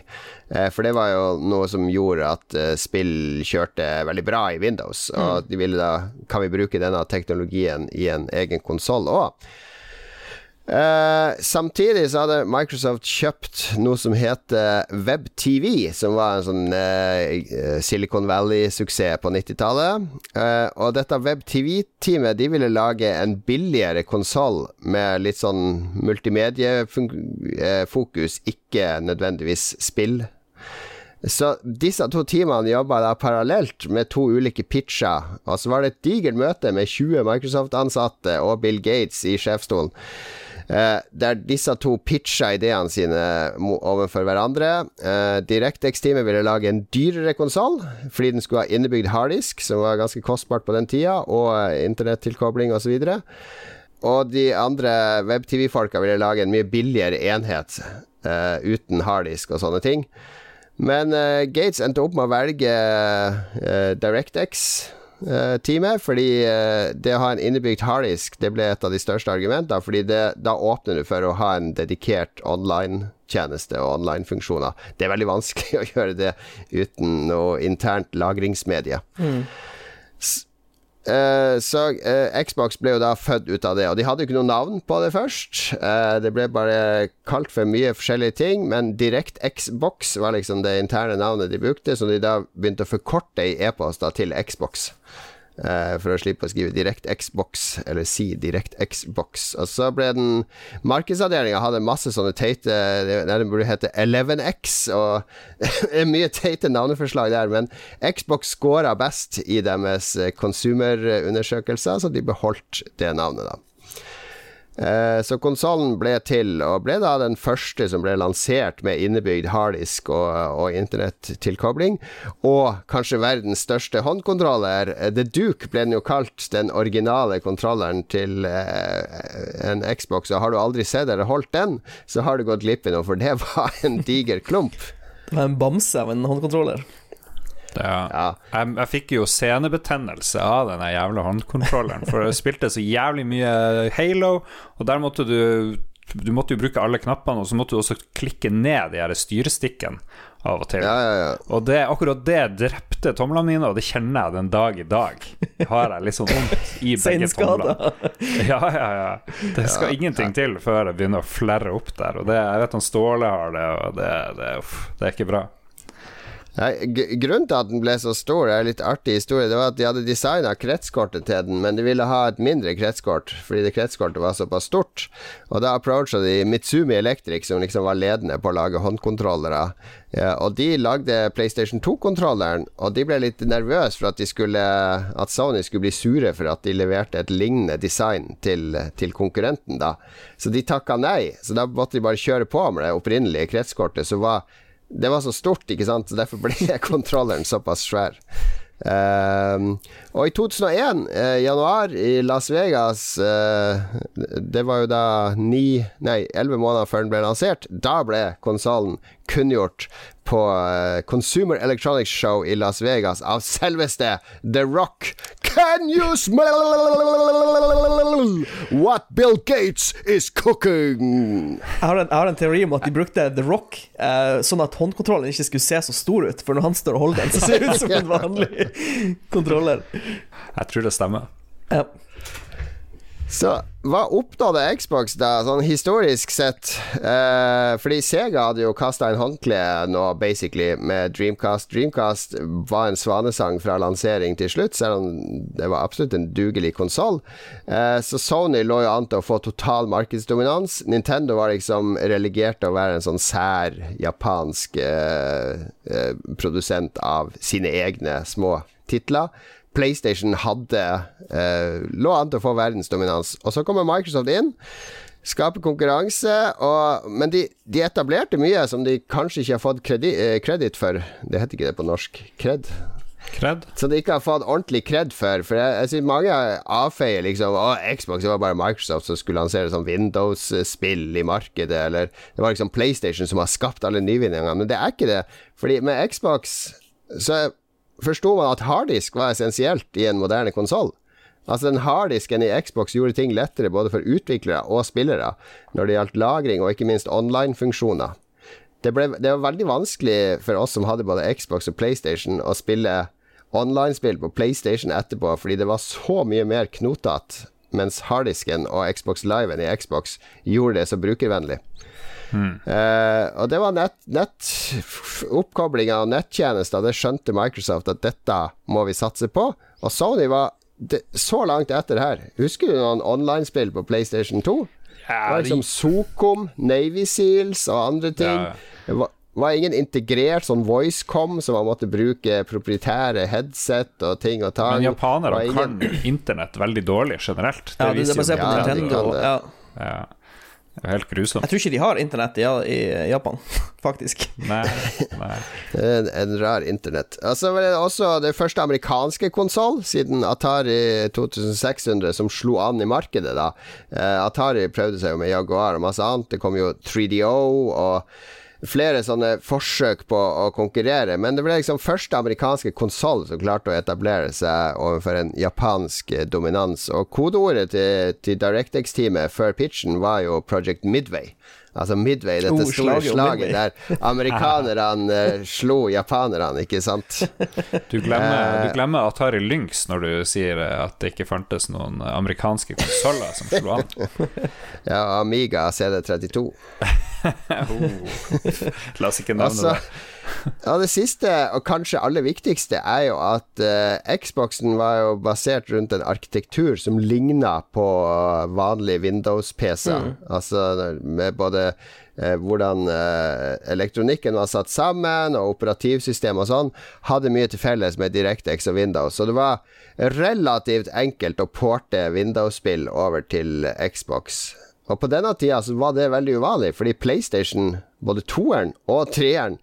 Uh, for det var jo noe som gjorde at uh, spill kjørte veldig bra i Windows. Og mm. de ville da Kan vi bruke denne teknologien i en egen konsoll òg? Uh, samtidig så hadde Microsoft kjøpt noe som heter WebTV, som var en sånn uh, Silicon Valley-suksess på 90-tallet. Uh, og dette WebTV-teamet De ville lage en billigere konsoll med litt sånn multimediefokus, ikke nødvendigvis spill. Så disse to teamene jobba da parallelt med to ulike pitcher. Og så var det et digert møte med 20 Microsoft-ansatte og Bill Gates i sjefsstolen. Uh, der disse to pitcha ideene sine overfor hverandre. Eh, DirectX-teamet ville lage en dyrere konsoll, fordi den skulle ha innebygd harddisk, som var ganske kostbart på den tida, og eh, internettilkobling osv. Og, og de andre web-TV-folka ville lage en mye billigere enhet eh, uten harddisk og sånne ting. Men Gates endte opp med å velge DirectX uh, teamet. Fordi uh, det å ha en innebygd harddisk Det ble et av de største argumentene. Fordi det, da åpner du for å ha en dedikert online-tjeneste og online-funksjoner. Det er veldig vanskelig å gjøre det uten noe internt lagringsmedie. Mm. Uh, så uh, Xbox ble jo da født ut av det, og de hadde jo ikke noe navn på det først. Uh, det ble bare kalt for mye forskjellige ting, men Direkt Xbox var liksom det interne navnet de brukte, så de da begynte å forkorte i e-poster til Xbox. Uh, for å slippe å skrive direkt Xbox, eller si direkt Xbox. Og så ble den Markedsavdelinga hadde masse sånne teite Den burde hete 11X, og det er mye teite navneforslag der, men Xbox scora best i deres konsumerundersøkelser, så de beholdt det navnet, da. Eh, så konsollen ble til, og ble da den første som ble lansert med innebygd harddisk og, og internettilkobling. Og kanskje verdens største håndkontroller. Eh, The Duke ble den jo kalt, den originale kontrolleren til eh, en Xbox. Og har du aldri sett eller holdt den, så har du gått glipp i noe, for det var en diger klump. Det var en bamse av en håndkontroller. Ja. ja. Jeg, jeg, fikk jo senebetennelse av den jævla håndkontrolleren, for jeg spilte så jævlig mye Halo, og der måtte du du måtte jo bruke alle knappene, og så måtte du også klikke ned de her styrestikken. av og til. Ja, ja, ja. Og det, akkurat det drepte tomlene mine, og det kjenner jeg den dag i dag. Har jeg litt sånn vondt i begge tomlene. Ja, ja, ja. Det skal ingenting til før det begynner å flerre opp der. Og det, jeg vet han Ståle har det, og det, det, uff, det er ikke bra. Nei, grunnen til at den ble så stor, er en litt artig historie. Det var at de hadde designa kretskortet til den, men de ville ha et mindre kretskort fordi det kretskortet var såpass stort. Og da approacha de Mitsumi Electric, som liksom var ledende på å lage håndkontrollere. Ja, og de lagde PlayStation 2-kontrolleren, og de ble litt nervøse for at, skulle, at Sony skulle bli sure for at de leverte et lignende design til, til konkurrenten, da. Så de takka nei. Så da måtte de bare kjøre på med det opprinnelige kretskortet, som var det var så stort, ikke sant, derfor ble kontrolleren såpass svær. Ehm, og i 2001, eh, januar, i Las Vegas eh, Det var jo da ni, nei, elleve måneder før den ble lansert. Da ble konsollen kunngjort på eh, Consumer Electronics Show i Las Vegas av selveste The Rock. Can you smell what Bill Gates is cooking? Jeg har, en, jeg har en teori om at de brukte The Rock eh, sånn at håndkontrollen ikke skulle se så stor ut. For når han står og holder den, så ser det ut som en vanlig kontroller. Jeg tror det stemmer. Ja. Så hva oppnådde Xbox da, sånn historisk sett? Eh, fordi Sega hadde jo kasta en håndkle nå, basically, med Dreamcast. Dreamcast var en svanesang fra lansering til slutt, selv om det var absolutt en dugelig konsoll. Eh, så Sony lå jo an til å få total markedsdominans. Nintendo var liksom relegert til å være en sånn sær japansk eh, eh, produsent av sine egne små titler. PlayStation hadde eh, lå an til å få verdensdominans. Og så kommer Microsoft inn, skaper konkurranse, og, men de, de etablerte mye som de kanskje ikke har fått eh, kreditt for. Det heter ikke det på norsk. Kred? Kred. Som de ikke har fått ordentlig kred for. For jeg, jeg synes mange avfeier liksom Å, Xbox det var bare Microsoft som skulle lansere sånn Windows-spill i markedet, eller det var liksom PlayStation som har skapt alle nyvinningene. Men det er ikke det. Fordi med Xbox så forsto man at harddisk var essensielt i en moderne konsoll. Altså Den harddisken i Xbox gjorde ting lettere både for utviklere og spillere når det gjaldt lagring og ikke minst online-funksjoner. Det, det var veldig vanskelig for oss som hadde både Xbox og PlayStation å spille online-spill på PlayStation etterpå, fordi det var så mye mer knotete, mens harddisken og Xbox Live-en i Xbox gjorde det så brukervennlig. Eh, og det var nett, nett oppkobling av nettjenester. Det skjønte Microsoft at dette må vi satse på. Og Sony var det, så langt etter her. Husker du noen online-spill på PlayStation 2? Det var liksom Socom, Navy Seals og andre ting. Ja. Det var, var ingen integrert sånn voicecom, så man måtte bruke proprietære headset og ting og tang. Men japanere ingen- kan internett veldig dårlig generelt. Det Ja, det, det viser jo Ja, de kan det. Ja. Ja. Det er helt grusomt. Jeg tror ikke de har internett i, i Japan, faktisk. Nei, nei. En, en rar internett. Altså, det er også det første amerikanske konsoll siden Atari 2600 som slo an i markedet. da eh, Atari prøvde seg jo med Jaguar og masse annet. Det kom jo 3DO og flere sånne forsøk på å konkurrere. Men det ble liksom første amerikanske konsoll som klarte å etablere seg overfor en japansk eh, dominans. Og kodeordet til, til DirectX-teamet før pitchen var jo Project Midway. Altså Midway, dette Oh, store slaget slaget der amerikanerne eh, slo japanerne, ikke sant? Du glemmer, du glemmer Atari Lynx når du sier at det ikke fantes noen amerikanske konsoller som slo an. Ja, Amiga CD32. Oh. La oss ikke nevne Altså, det. Ja, det siste, og kanskje aller viktigste, er jo at uh, Xboxen var jo basert rundt en arkitektur som ligna på vanlige vanlig Windows-PC. Altså med både uh, hvordan uh, elektronikken var satt sammen, og operativsystem og sånn, hadde mye til felles med DirectX og Windows. Så det var relativt enkelt å porte Windows-spill over til Xbox. Og på denne tida så var det veldig uvanlig, fordi PlayStation, både toeren og treeren,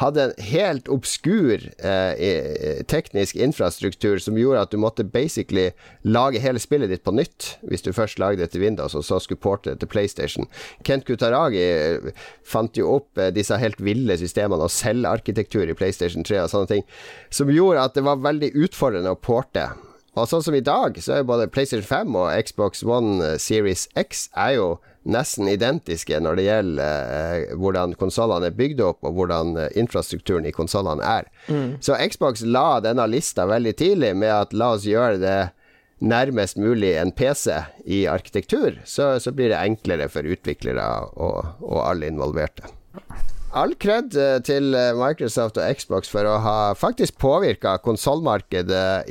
hadde en helt obskur eh, teknisk infrastruktur som gjorde at du måtte basically lage hele spillet ditt på nytt hvis du først lagde det til Windows og så skulle porte det til PlayStation. Kent Kutaragi eh, fant jo opp eh, disse helt ville systemene og selvarkitektur i PlayStation 3 og sånne ting, som gjorde at det var veldig utfordrende å porte. Og sånn som i dag, så er jo både PlayStation 5 og Xbox One Series X er jo nesten identiske når det gjelder eh, hvordan konsollene er bygd opp, og hvordan eh, infrastrukturen i konsollene er. Mm. Så Xbox la denne lista veldig tidlig med at la oss gjøre det nærmest mulig en PC i arkitektur, så, så blir det enklere for utviklere og, og alle involverte all kred eh, til eh, Microsoft og Xbox for å ha faktisk påvirka konsollmarkedet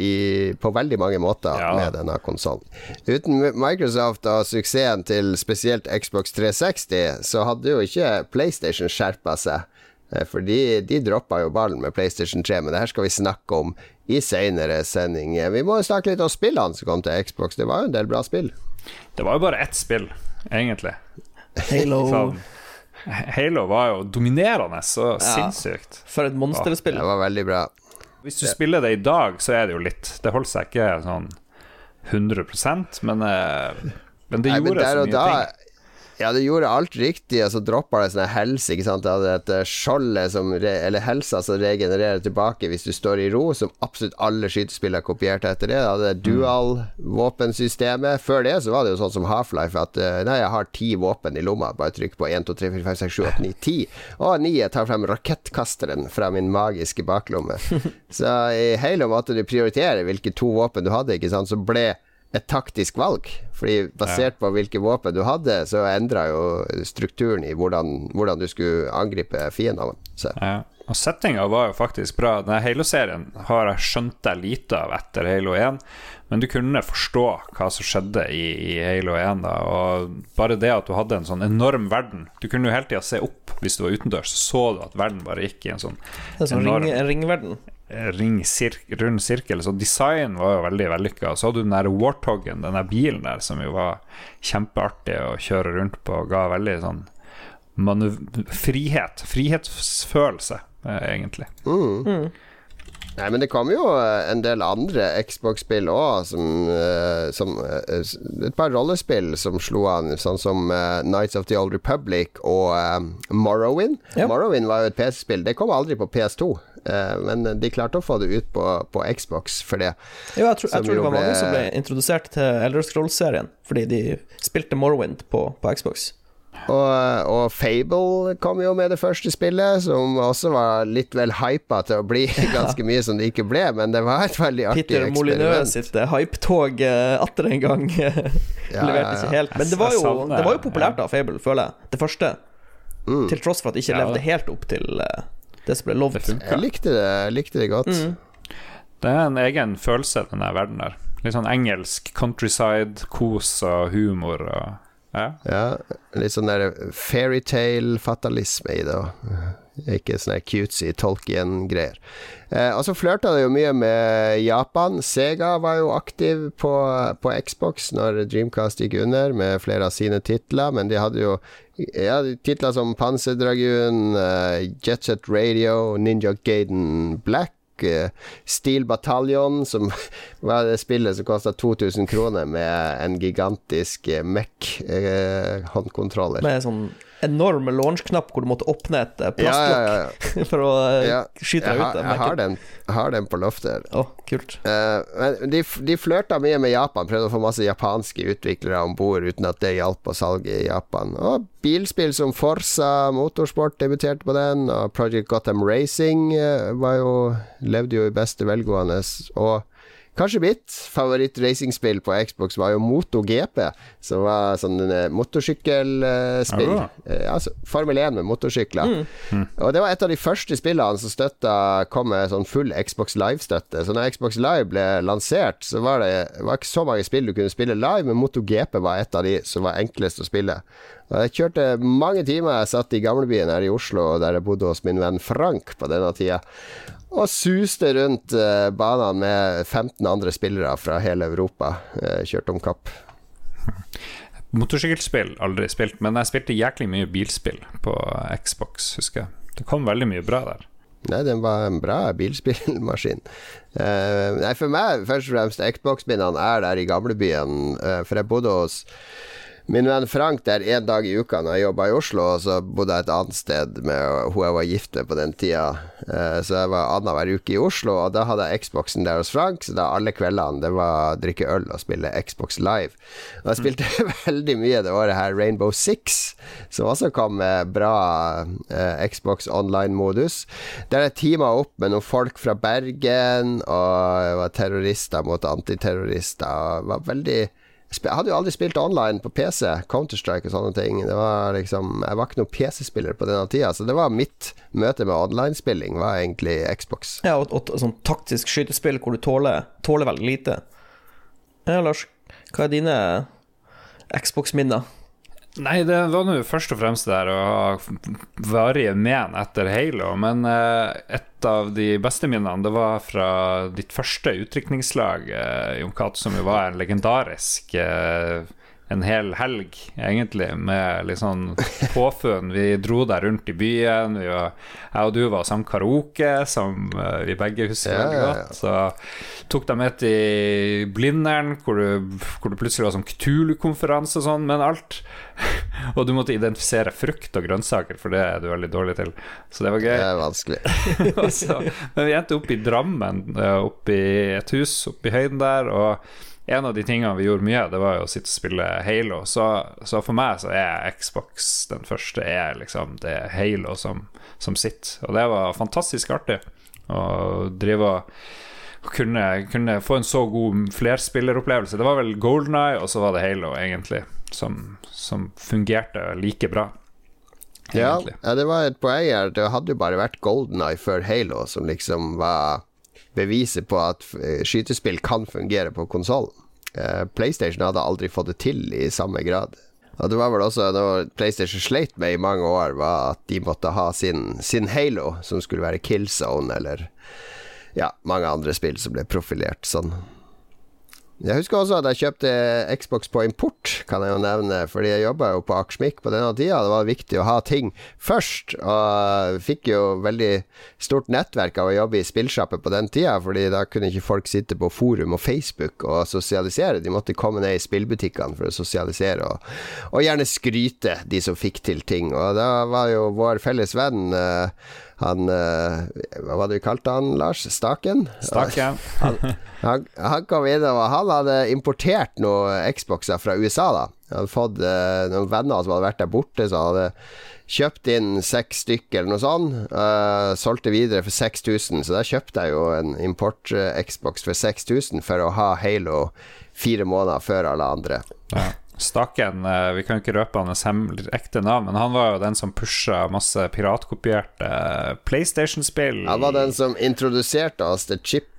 på veldig mange måter ja. med denne konsollen. Uten Microsoft og suksessen til spesielt Xbox 360, så hadde jo ikke PlayStation skjerpa seg. Eh, for de, de droppa jo ballen med PlayStation 3, men det her skal vi snakke om i seinere sending. Vi må snakke litt om spillene som kom til Xbox. Det var jo en del bra spill. Det var jo bare ett spill, egentlig. Halo. Halo var jo dominerende så ja, sinnssykt. For et monsterspill. Det var veldig bra. Hvis du spiller det i dag, så er det jo litt Det holder seg ikke sånn 100% men, eh, men det gjorde Nei, men så mye da, ting. Ja, du gjorde alt riktig, og så droppa det sånn helse, ikke sant. Det hadde et skjoldet som Eller helsa som regenererer tilbake hvis du står i ro, som absolutt alle skytespill har kopiert etter det. Det hadde mm. dual-våpensystemet. Før det så var det jo sånn som Half-Life, at eh, nei, jeg har ti våpen i lomma, bare trykk på 1, 2, 3, 4, 5, 6, 7, 8, 9, 10. Og 9, jeg tar frem rakettkasteren fra min magiske baklomme. så i Halo måtte du prioritere hvilke to våpen du hadde, ikke sant, så ble et taktisk valg. Fordi basert på hvilke våpen du hadde, så endra jo strukturen i hvordan, hvordan du skulle angripe fiendene. Ja. Og settinga var jo faktisk bra. Denne Halo-serien har jeg skjønt deg lite av etter Halo 1, men du kunne forstå hva som skjedde i, i Halo 1. Da. Og bare det at du hadde en sånn enorm verden Du kunne jo hele tida se opp hvis du var utendørs, så så du at verden bare gikk i en sånn, en sånn enorm ring, ringverden? Ring sir rund sirkel. Så design var jo veldig vellykka. Så hadde du den der Warthogen, den der bilen der, som jo var kjempeartig å kjøre rundt på, og ga veldig sånn frihet. Frihetsfølelse, eh, egentlig. Mm. Mm. Nei, men det kom jo eh, en del andre Xbox-spill òg, som, uh, som uh, Et par rollespill som slo an, sånn som Nights of the Old Republic og Morrowind. Ja. Morrowind var jo et PC-spill. Det kom aldri på PS2. men de klarte å få det ut på, på Xbox for det. Jo, jeg, tror, jeg tror det var ble... mange som ble introdusert til Elder Scrolls-serien fordi de spilte Morrowind på, på Xbox. Og, og, Fable kom jo med det første spillet, som også var litt vel hypa til å bli ganske mye som det ikke ble, men det var et veldig artig Peter eksperiment. Peter Molyneux sitt uh, hypetog uh, atter en gang ja, leverte ikke helt. Men det var, jo, det var jo populært da, Fable, føler jeg. Det første. Mm. Til tross for at det ikke levde helt opp til uh, det som ble lovet. Jeg likte det, likte det godt. Mm. Det er en egen følelse, den verden der. Litt sånn engelsk countryside, kos og humor. og ja. ja litt sånn der fairytale-fatalisme i det. Ikke sånne cutesy Tolkien-greier. Eh, og så flørta det jo mye med Japan. Sega var jo aktiv på, på, Xbox når Dreamcast gikk under, med flere av sine titler, men de hadde jo ja, titler som Panserdragoon, uh, Jet Set Radio, Ninja Gaiden Black Steel Battalion, som var det spillet som kosta 2000 kroner med en gigantisk eh, Mac-håndkontroller. Eh, med sånn enorm launch-knapp hvor du måtte åpne et eh, plastlokk ja, ja, ja. for å uh, skyte deg ut. Jeg har, den, jeg har den på loftet. Oh, kult. Uh, de, de flørta mye med Japan, prøvde å få masse japanske utviklere om bord uten at det hjalp på salget i Japan. Og bilspill som Forsa Motorsport debuterte på den, og Project Gotham Racing uh, jo, levde jo i beste velgående. Og Kanskje mitt favoritt-racingspill på Xbox var jo MotoGP, som var sånn eh, motorsykkelspill. Uh, altså Formel 1 med motorsykler. Mm. Mm. Og det var et av de første spillene som støtta kom med sånn full Xbox Live-støtte. Så når Xbox Live ble lansert, så var det var ikke så mange spill du kunne spille live, men MotoGP var et av de som var enklest å spille. Og jeg kjørte mange timer. Jeg satt i gamlebyen her i Oslo, der jeg bodde hos min venn Frank på denne tida og suste rundt uh, banen med 15 andre spillere fra hele Europa. Uh, kjørte om kapp. Motorsykkelspill aldri spilt, men jeg spilte jæklig mye bilspill på Xbox, husker jeg. Det kom veldig mye bra der. Nei, den var en bra bilspillmaskin. Uh, nei, for meg, først og fremst, Xbox-bindene er der i gamlebyen, uh, for jeg bodde hos min venn Frank der en dag i uka når jeg jobba i Oslo, og så bodde jeg et annet sted med hun jeg var gift med på den tida. Eh, så jeg var annenhver uke i Oslo, og da hadde jeg Xboxen der hos Frank. Så da alle kveldene det var drikke øl og spille Xbox Live. Og jeg spilte veldig mye det året her Rainbow Six, som også kom med bra eh, Xbox online-modus. Der jeg teama opp med noen folk fra Bergen, og jeg var terrorister mot antiterrorister. Og var veldig jeg hadde jo aldri spilt online på PC, Counter-Strike og sånne ting. Det var liksom, jeg var ikke noen PC-spiller på denne tida, så det var mitt møte med online-spilling, var egentlig Xbox. Ja, og, og sånn taktisk skytespill hvor du tåler, tåler veldig lite. Ja, Lars, hva er dine Xbox-minner? Nei, det var nå først og fremst der å ha varige men etter Halo, men uh, et av de beste minnene det var fra ditt første utdrikningslag, uh, Jon Cato, som jo var en legendarisk uh, en hel helg, egentlig, med litt sånn påfunn. Vi dro der rundt i byen. Vi var, jeg og du var sammen karaoke, som vi begge husker veldig ja, ja. godt. Så tok de med til Blindern, hvor, hvor det plutselig var sånn Cthulhu-konferanse og sånn, men alt Og du måtte identifisere frukt og grønnsaker, for det er du veldig dårlig til. Så det var gøy. Det er vanskelig. Så- men vi endte opp i Drammen, opp oppe i et hus oppe i høyden der. Og en av de tingene vi gjorde mye, det var jo å sitte og spille Halo. Så, så for meg så er Xbox den første er liksom det er Halo som, som sitter. Og det var fantastisk artig å drive og kunne, kunne få en så god flerspilleropplevelse. Det var vel Golden Eye, og så var det Halo, egentlig, som, som fungerte like bra. Ja, ja, det var et poeng her. Det hadde jo bare vært Golden Eye før Halo som liksom var beviset på at eh, skytespill kan fungere på konsollen. Eh, PlayStation hadde aldri fått det til i samme grad. Og det var vel også noe PlayStation sleit med i mange år, var at de måtte ha sin, sin Halo, som skulle være Killzone, eller ja, mange andre spill som ble profilert sånn. Jeg husker også at jeg kjøpte Xbox på import, kan jeg jo nevne, fordi jeg jobba jo på Akersmik på denne tida. Det var viktig å ha ting først, og fikk jo veldig stort nettverk av å jobbe i spillsjappe på den tida, fordi da kunne ikke folk sitte på forum og Facebook og sosialisere. De måtte komme ned i spillbutikkene for å sosialisere, og, og gjerne skryte, de som fikk til ting. Og da var jo vår felles venn eh, han eh, Hva var det vi kalte han, Lars? Staken? Staken. Han, han, han kom inn og han hadde importert noen Xboxer fra USA. da Han hadde fått eh, noen venner som hadde vært der borte, så han hadde kjøpt inn seks stykker eller noe sånt. Uh, solgte videre for 6000, så da kjøpte jeg jo en import-Xbox for 6000 for å ha Halo fire måneder før alle andre. Ja. Staken, eh, vi kan jo ikke røpe hans ekte navn, men han var jo den som pusha masse piratkopierte eh, PlayStation-spill. Han var den som introduserte oss til chip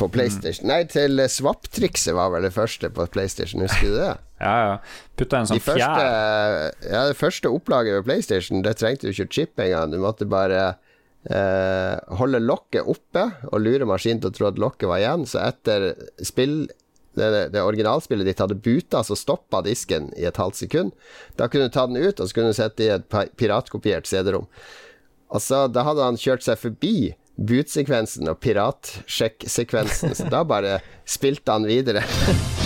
på PlayStation. Nei, til swap-trikset var vel det første på PlayStation, husker du det? Ja, ja. Putta en sånn fjær. ja, det første opplaget ved PlayStation, det trengte du ikke chip engang. Du måtte bare eh, holde lokket oppe og lure maskinen til å tro at lokket var igjen. Så etter spill det, det originalspillet ditt hadde buta, så stoppa disken i et halvt sekund. Da kunne du ta den ut, og så kunne du sette i et piratkopiert CD-rom. Og så Da hadde han kjørt seg forbi bootsekvensen og piratsjekk-sekvensen, så da bare spilte han videre.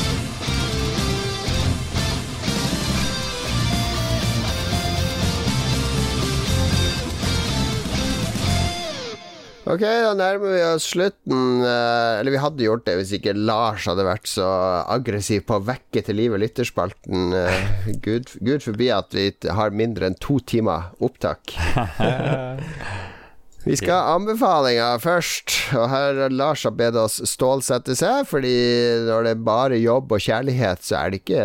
Ok, da nærmer vi oss slutten. eh, Eller vi hadde gjort det hvis ikke Lars hadde vært så aggressiv på å vekke til live lytterspalten. eh, Gud, Gud forbi at vi har mindre enn to timer opptak. Vi skal ha anbefalinger først, og her har Lars har bedt oss stålsette seg, fordi når det er bare jobb og kjærlighet, så er det ikke,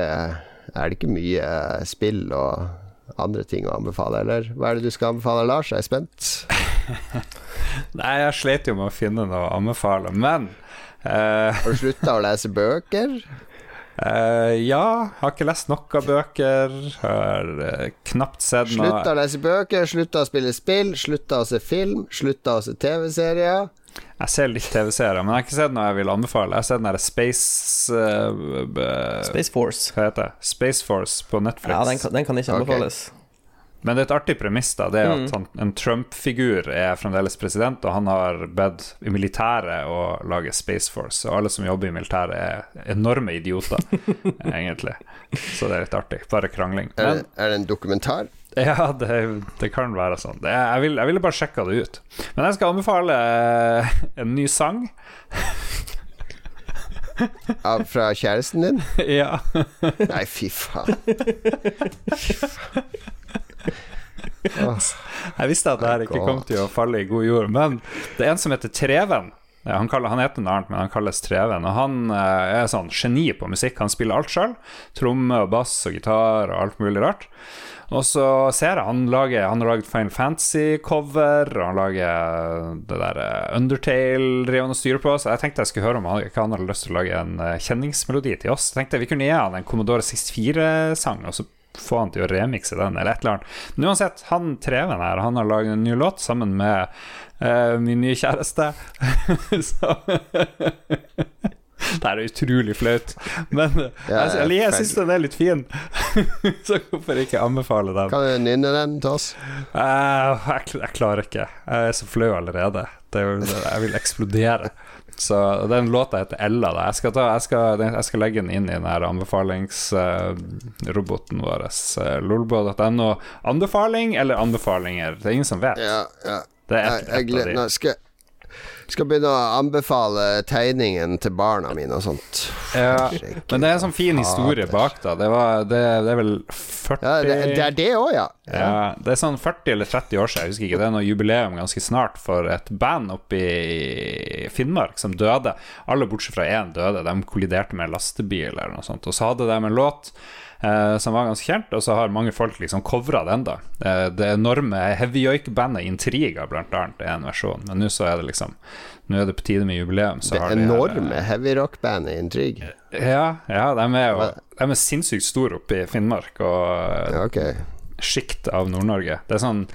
er det ikke mye spill og andre ting å anbefale, eller? Hva er det du skal anbefale, Lars? Jeg er spent. Nei, jeg slet jo med å finne noe å anbefale, men uh, Har du slutta å lese bøker? Uh, Ja, har ikke lest noe bøker. Har uh, knapt sett noe Slutta å lese bøker, slutta å spille spill, slutta å se film, slutta å se TV-serier. Jeg ser litt TV-serier, men jeg har ikke sett noe jeg vil anbefale. Jeg har sett den der Space uh, Space Force. Hva heter det? Space Force på Netflix. Ja, den kan, den kan ikke anbefales. anbefales. Men det er et artig premiss, da. Det er Mm. at han, en Trump-figur er fremdeles president, og han har bedt i militæret å lage Space Force. Og alle som jobber i militæret, er enorme idioter, egentlig. Så det er litt artig. Bare krangling. Er, det, er det en dokumentar? ja, det, det kan være sånn. Det, jeg, vil, jeg ville bare sjekka det ut. Men jeg skal anbefale eh, en ny sang. Av, fra kjæresten din? ja. Nei, fy faen. fy faen. Jeg visste at det her ikke kom til å falle i god jord, men det er en som heter Treven. Han, kaller, han heter noe annet, men han kalles Treven. Og han eh, er sånn geni på musikk. Han spiller alt sjøl. Tromme og bass og gitar og alt mulig rart. Og så ser jeg han lager Han har laget Final Fantasy-cover, og han lager det der eh, Undertale driver han og styrer på. Så jeg tenkte jeg skulle høre om han ikke hadde lyst til å lage en eh, kjenningsmelodi til oss. Jeg tenkte vi kunne gi han en Commodore 64-sang, og så få han til å remikse den, eller et eller annet. Men uansett, han Treven her, han har laget en ny låt sammen med uh, min nye kjæreste. så Det er utrolig flaut, men Ja, jeg, jeg, jeg syns den er litt fin. så hvorfor ikke anbefale den? Kan du nynne den til oss? Uh, jeg, jeg klarer ikke. Jeg er så flau allerede. Det, jeg vil eksplodere. Så den låta heter Ella. Da. Jeg, skal ta, jeg, skal, jeg skal legge den inn i den her anbefalingsroboten vår. Uh, Lolbo.no. Anbefaling eller anbefalinger? Det er ingen som vet. Ja, ja. Det er Jeg, ett jeg, et gled- av de. nå skal, begynne å anbefale tegningen til barna mine og sånt. Ja, men det er en sånn fin historie bak, da. Det, var, det, det er vel 40 Ja, det, det er det òg, ja. Ja, det er sånn 40 eller 30 år siden, jeg husker ikke. Det er noe jubileum ganske snart for et band oppe i Finnmark som døde. Alle bortsett fra én døde. De kolliderte med en lastebil eller noe sånt. Og så hadde de en låt eh, som var ganske kjent, og så har mange folk liksom covra den, da. Eh, det enorme heavyjoik-bandet Intriga, blant annet, er en versjon. Men nå så er det liksom Nå er det på tide med jubileum. Så Det de her, eh, enorme heavyrock-bandet Intrig. Ja, ja de er jo De er sinnssykt store oppe i Finnmark og Ja, ok. sjikt av Nord-Norge. Det er sånn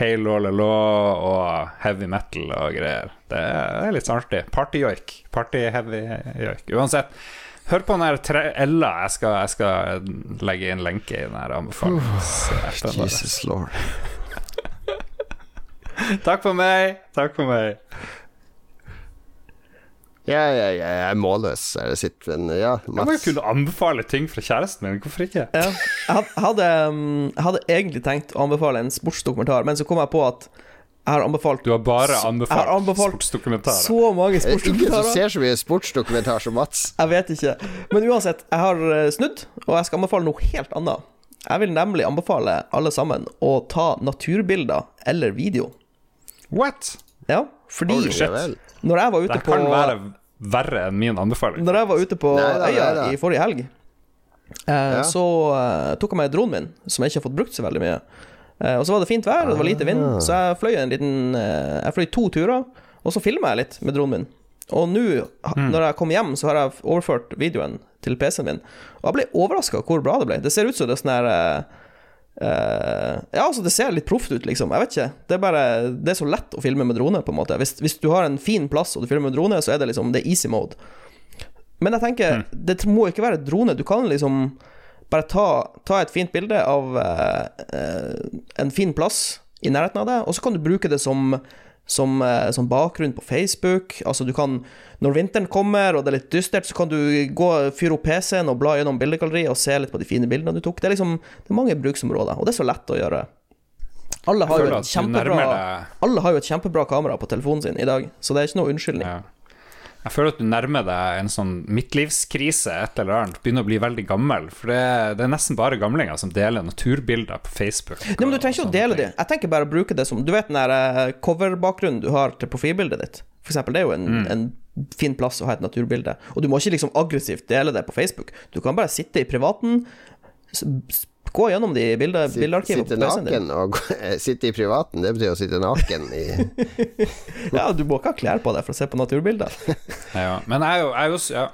La Law og heavy metal og greier. Det er, litt artig. Party-joik. Party-heavy-joik. Uansett, hør på den her tre Ella. Jeg skal, jeg skal legge inn lenke i den her anbefalingen. Jesus lord. Takk for meg. Takk for meg. Ja, ja, ja, jeg er målløs. Jeg sitter en Ja, Jeg må jo kunne anbefale ting fra kjæresten min. Hvorfor ikke? Ja. Jeg hadde, um, jeg hadde egentlig tenkt å anbefale en sportsdokumentar, men så kom jeg på at jeg har anbefalt Du har bare anbefalt, har anbefalt, sportsdokumentarer. så mange sportsdokumentarer. er Ingen som ser så mye sportsdokumentar som Mats. Jeg vet ikke. Men uansett, jeg har eh, snudd, og jeg skal anbefale noe helt annet. Jeg vil nemlig anbefale alle sammen å ta naturbilder eller video. What? Ja, fordi Oi, shit. når jeg var ute Det på kan være verre enn min anbefaling. Når jeg var ute på øya i forrige helg, eh, så eh, tok jeg med dronen min, som jeg ikke har fått brukt så veldig mye. Eh, og så var det fint vær, og det var lite vind, så jeg fløy en liten eh, Jeg fløy to turer, og så filma jeg litt med dronen min. Og nå, ha- når jeg kom hjem, så har jeg overført videoen til PC-en min, og jeg ble overraska hvor bra det ble. Det ser ut som det er sånn her eh, eh, ja, altså det ser litt proft ut, liksom. Jeg vet ikke. Det er bare Det er så lett å filme med drone, på en måte. Hvis, hvis du har en fin plass og du filmer med drone, så er det liksom Det er easy mode. Men jeg tenker, det må ikke være drone. Du kan liksom bare ta, ta et fint bilde av eh, eh, en fin plass i nærheten av deg, og så kan du bruke det som som, eh, som bakgrunn på Facebook. Altså du kan Når vinteren kommer og det er litt dystert, så kan du gå fyre opp PC-en og bla gjennom bildegalleriet og se litt på de fine bildene du tok. Det er liksom Det er mange bruksområder, og det er så lett å gjøre. Alle har, jo et kjempebra, alle har jo et kjempebra kamera på telefonen sin i dag, så det er ikke noe unnskyldning. Ja. Jeg føler at du nærmer deg en sånn midtlivskrise, et eller annet. Begynner å bli veldig gammel. For det, det er nesten bare gamlinger som deler naturbilder på Facebook. Nei, men Du trenger ikke å dele dem. Jeg tenker bare å bruke det som Du vet den der eh, coverbakgrunnen du har til profilbildet ditt? For eksempel, det er jo en, en fin plass å ha et naturbilde. Og du må ikke liksom aggressivt dele det på Facebook. Du kan bare sitte i privaten, gå gjennom de bilde, bildearkivene Sitte naken og sitte i privaten, det betyr å sitte naken i Ja, du må ikke ha klær på deg for å se på naturbilder. Ja, men jeg jeg s- ja.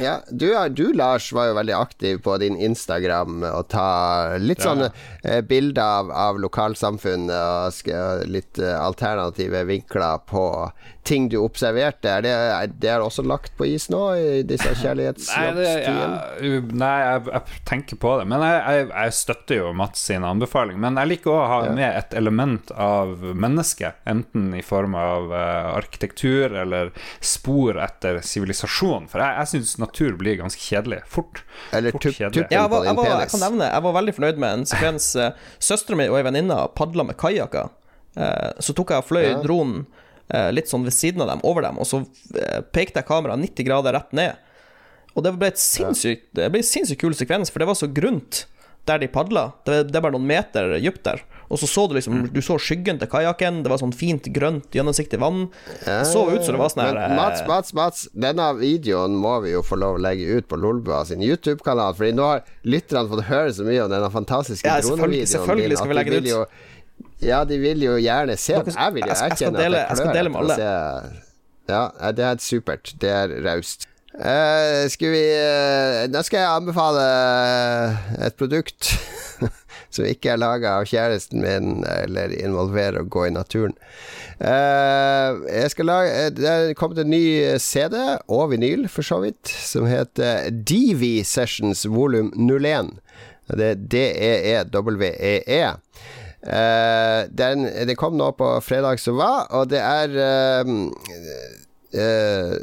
Ja, du, du Lars var jo veldig aktiv på din Instagram og ta litt Ja. sånne eh, bilder av, av lokalsamfunnet og litt eh, alternative vinkler på ting du observerte? Er det, er det er også lagt på is nå, i disse Nei, det, ja, nei jeg, jeg tenker på det. Men jeg, jeg, jeg støtter jo Mats sin anbefaling. Men jeg liker å ha Ja. med et element av mennesket, enten i form av uh, arkitektur eller spor etter sivilisasjon. For jeg, jeg syns natur blir ganske kjedelig fort. Eller fort tup, kjedelig. Ja, jeg, var, jeg, var, jeg kan nevne Jeg var veldig fornøyd med en sekvens. eh, Søstera mi og ei venninne padla med kajakker. Uh, Så tok jeg og fløy Ja. dronen litt sånn ved siden av dem, over dem, og så eh, pekte jeg kameraet 90 grader rett ned. Og det ble et sinnssykt Det ble en sinnssykt kul sekvens, for det var så grunt der de padla. Det, det bare noen meter dypt der. Og så så du liksom Du så skyggen til kajakken, det var sånn fint grønt, gjennomsiktig vann. Det så ut som det var sånn her Men Mats, eh, Mats, Mats, denne videoen må vi jo få lov å legge ut på Lolbua sin YouTube-kanal. Fordi nå har lytterne fått høre så mye om denne fantastiske Ja, selvfølgelig- dronevideoen selvfølgelig din skal vi legge de det jo- Ja, de vil jo gjerne se den. Jeg vil jo jeg jeg at dele- jeg jeg skal dele med alle. Ja, det er supert. Det er raust. Uh, skal vi uh, Nå skal jeg anbefale et produkt som ikke er laga av kjæresten min, eller involverer å gå i naturen. Uh, jeg skal lage eh, Det er kommet en ny CD, og vinyl for så vidt, som heter DV Sessions volum 01. Det er D-E-E-W-E-E. Eh, den, det kom nå på fredag som var, og det er um, uh,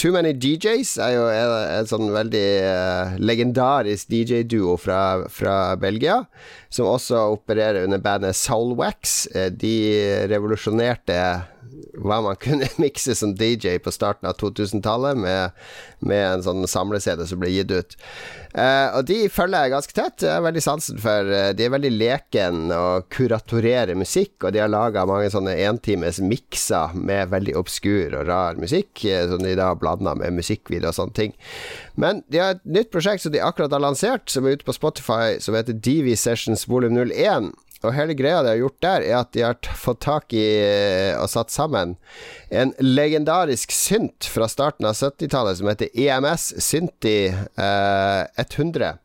Too Many DJs er jo en, en sånn veldig uh, legendarisk DJ-duo fra, fra Belgia, som også opererer under bandet Soulwax. Uh, de revolusjonerte hva man kunne mikse som DJ på starten av 2000-tallet, med, med en sånn samle-CD som ble gitt ut. Uh, og de følger jeg ganske tett. Jeg har veldig sansen for uh, De er veldig leken og kuratorerer musikk, og de har laga mange sånne entimes mikser med veldig obskur og rar musikk, eh, som de da har blanda med musikkvideo og sånne ting. Men de har et nytt prosjekt som de akkurat har lansert, som er ute på Spotify, som heter DV Sessions volum 01. Og hele greia de har gjort der, er at de har fått tak i eh, og satt sammen en legendarisk synt fra starten av 70-tallet som heter EMS Synti eh, 100.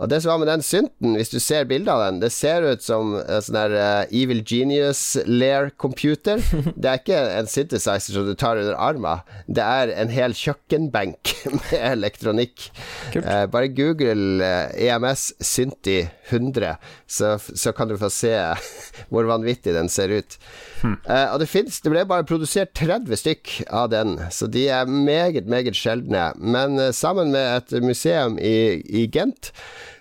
Og det som var med den synten, hvis du ser bildet av den, det ser ut som en sånn der uh, Evil Genius Lair computer. Det er ikke en synthesizer som du tar under armen, det er en hel kjøkkenbenk med elektronikk. Eh, bare google uh, EMS Synti 100, så, så kan du få se hvor vanvittig den ser ut. Eh, og det finnes Det ble bare produsert 30 stykk av den, så de er meget, meget sjeldne. Men uh, sammen med et museum i, i Gent,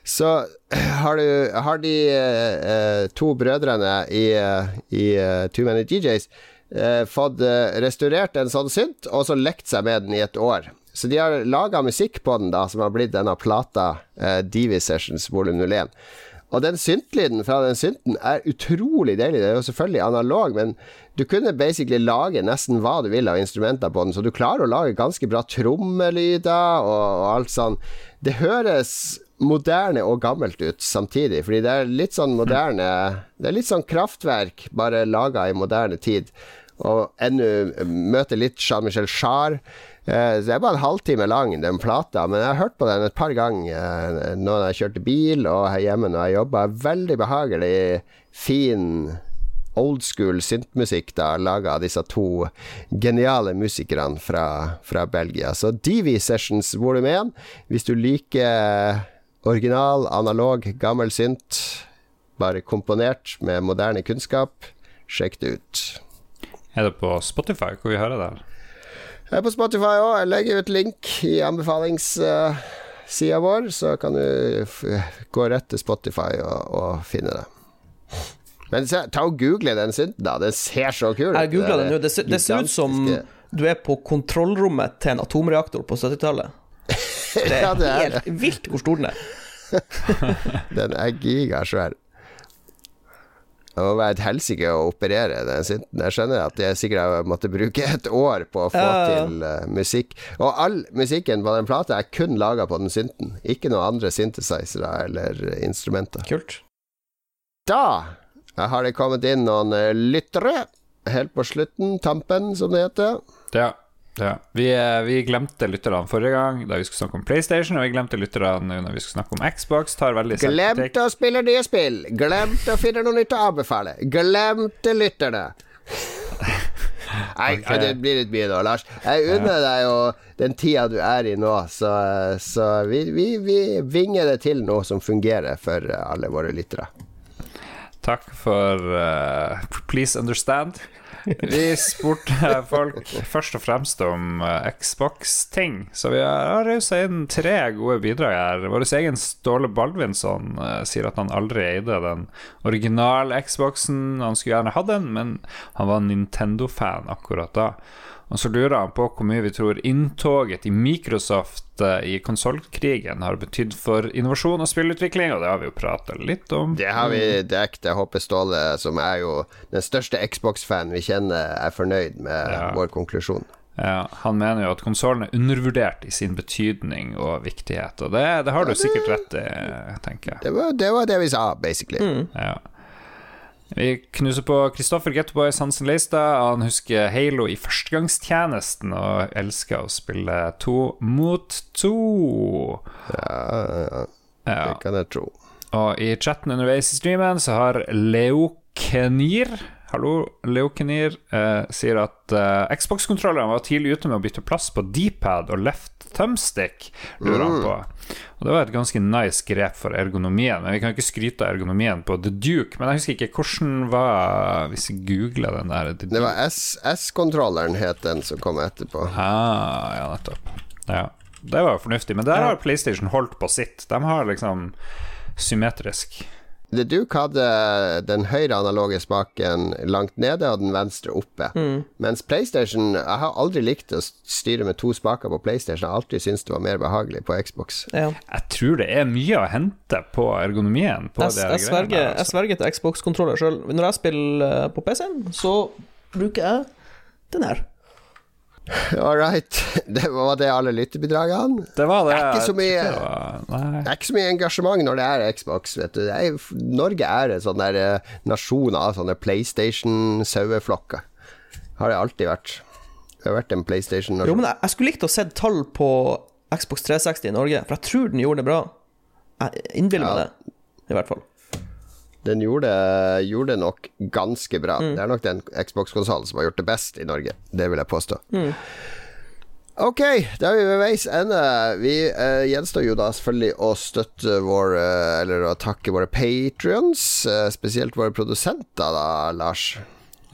så har, du, har de uh, to brødrene i, i Too Many DJs fått restaurert en sånn synt, og så lekt seg med den i et år. Så de har laga musikk på den, da, som har blitt denne plata, Divi Sessions volum 01. Og den syntlyden fra den synten er utrolig deilig. Det er jo selvfølgelig analog, men du kunne basically lage nesten hva du vil av instrumenter på den, så du klarer å lage ganske bra trommelyder og, og alt sånn. Det høres moderne og gammelt ut samtidig, fordi det er litt sånn moderne Det er litt sånn kraftverk, bare laga i moderne tid. Og ennå møter litt Jean-Michel Jarre. Eh, så det er bare en halvtime lang, den plata, men jeg har hørt på den et par ganger eh, når jeg kjørte bil og her hjemme når jeg jobba. Veldig behagelig, fin old school syntmusikk da laga av disse to geniale musikerne fra, fra Belgia. Så Divi Sessions volum 1, hvis du liker original, analog, gammel synt, bare komponert med moderne kunnskap, sjekk det ut. Er det på Spotify hvor vi hører det? Jeg er på Spotify òg. Jeg legger ut link i anbefalingssida vår, så kan du gå rett til Spotify og, og finne det. Men se, ta og google den synten, da. Den ser så kul ut. Jeg googla den nå. Det, ser- det ser ut som du er på kontrollrommet til en atomreaktor på 70-tallet. Det er Ja, det er helt vilt hvor stor den er. Den er gigasvær. Det må være et helsike å operere den synten. Jeg skjønner at jeg sikkert har måttet bruke et år på å få Ja, ja. til uh, musikk. Og all musikken på den plata er kun laga på den synten. Ikke noen andre synthesizere eller instrumenter. Kult. Da har det kommet inn noen eh, lyttere. Helt på slutten, tampen, som det heter. Ja. Ja. Vi, eh, vi glemte lytterne forrige gang da vi skulle snakke om PlayStation, og vi glemte lytterne når vi skulle snakke om Xbox. Tar. Glemte å spille nye spill. Glemte å finne noe nytt å anbefale. Glemte lytterne. Nei, okay. det blir litt mye nå, Lars. Jeg unner deg jo den tida du er i nå, så, så vi, vi, vi vinger det til noe som fungerer for alle våre lyttere. Takk for uh, Please understand. Vi spurte folk først og fremst om eh, Xbox-ting, så vi har rausa inn tre gode bidrag her. Vår egen Ståle Baldvinsson eh, sier at han aldri eide den originale Xboxen. Han skulle gjerne hatt den, men han var Nintendo-fan akkurat da. Og så lurer han på hvor mye vi tror inntoget i Microsoft eh, i konsollkrigen har betydd for innovasjon og spillutvikling, og det har vi jo prata litt om. Det har vi dekt. Jeg håper Ståle, som er jo den største Xbox-fan vi kjenner, er fornøyd med Ja. vår konklusjon. Ja, han mener jo at konsollen er undervurdert i sin betydning og viktighet, og det, det har du sikkert rett i, tenker jeg. Det var det, var det vi sa, basically. Ja. Vi knuser på Kristoffer Getboy Hansen Leistad. Han husker Halo i førstegangstjenesten og elsker å spille to mot to. Ja, ja, Ja. det kan jeg tro. Og i chatten underveis i streamen så har Leokenir Hallo, Leokenir eh, sier at eh, Xbox-kontrollerne var tidlig ute med å bytte plass på D-pad og left thumbstick, lurer han på. Og det var et ganske nice grep for ergonomien. Men Vi kan ikke skryte av ergonomien på The Duke. Men jeg husker ikke hvordan var Hvis jeg googler den der The Det var S-kontrolleren het den som kom etterpå. Ah, ja, nettopp. Ja. Det var jo fornuftig. Men der har PlayStation holdt på sitt. De har liksom symmetrisk. The Duke hadde den høyre analoge spaken langt nede og den venstre oppe. Mens PlayStation Jeg har aldri likt å styre med to spaker på PlayStation. Jeg har alltid syntes det var mer behagelig på Xbox. Ja. Jeg tror det er mye å hente på ergonomien. På Jeg, jeg, sverger, der, jeg altså. sverger til Xbox-kontroller sjøl. Når jeg spiller eh, på PC-en, så bruker jeg den her. All right. Det var det alle lyttebidragene. Det var det. Det er ikke så mye- det var- Det er ikke så mye engasjement når det er Xbox. Vet du. Det er, Norge er en sånn der eh, nasjon av sånne PlayStation-saueflokker. Har det alltid vært. Det har vært en Jo, PlayStation-nasjon. men jeg, jeg skulle likt å se tall på Xbox 360 i Norge, for jeg tror den gjorde det bra. Jeg innbiller meg Ja. det, i hvert fall. Den gjorde, gjorde nok ganske bra. Det er nok den Xbox-konsollen som har gjort det best i Norge. Det vil jeg påstå. Ok, da er vi ved veis ende. Vi uh, gjenstår jo da selvfølgelig å støtte vår eh, Eller å takke våre patrions, uh, spesielt våre produsenter, da, Lars.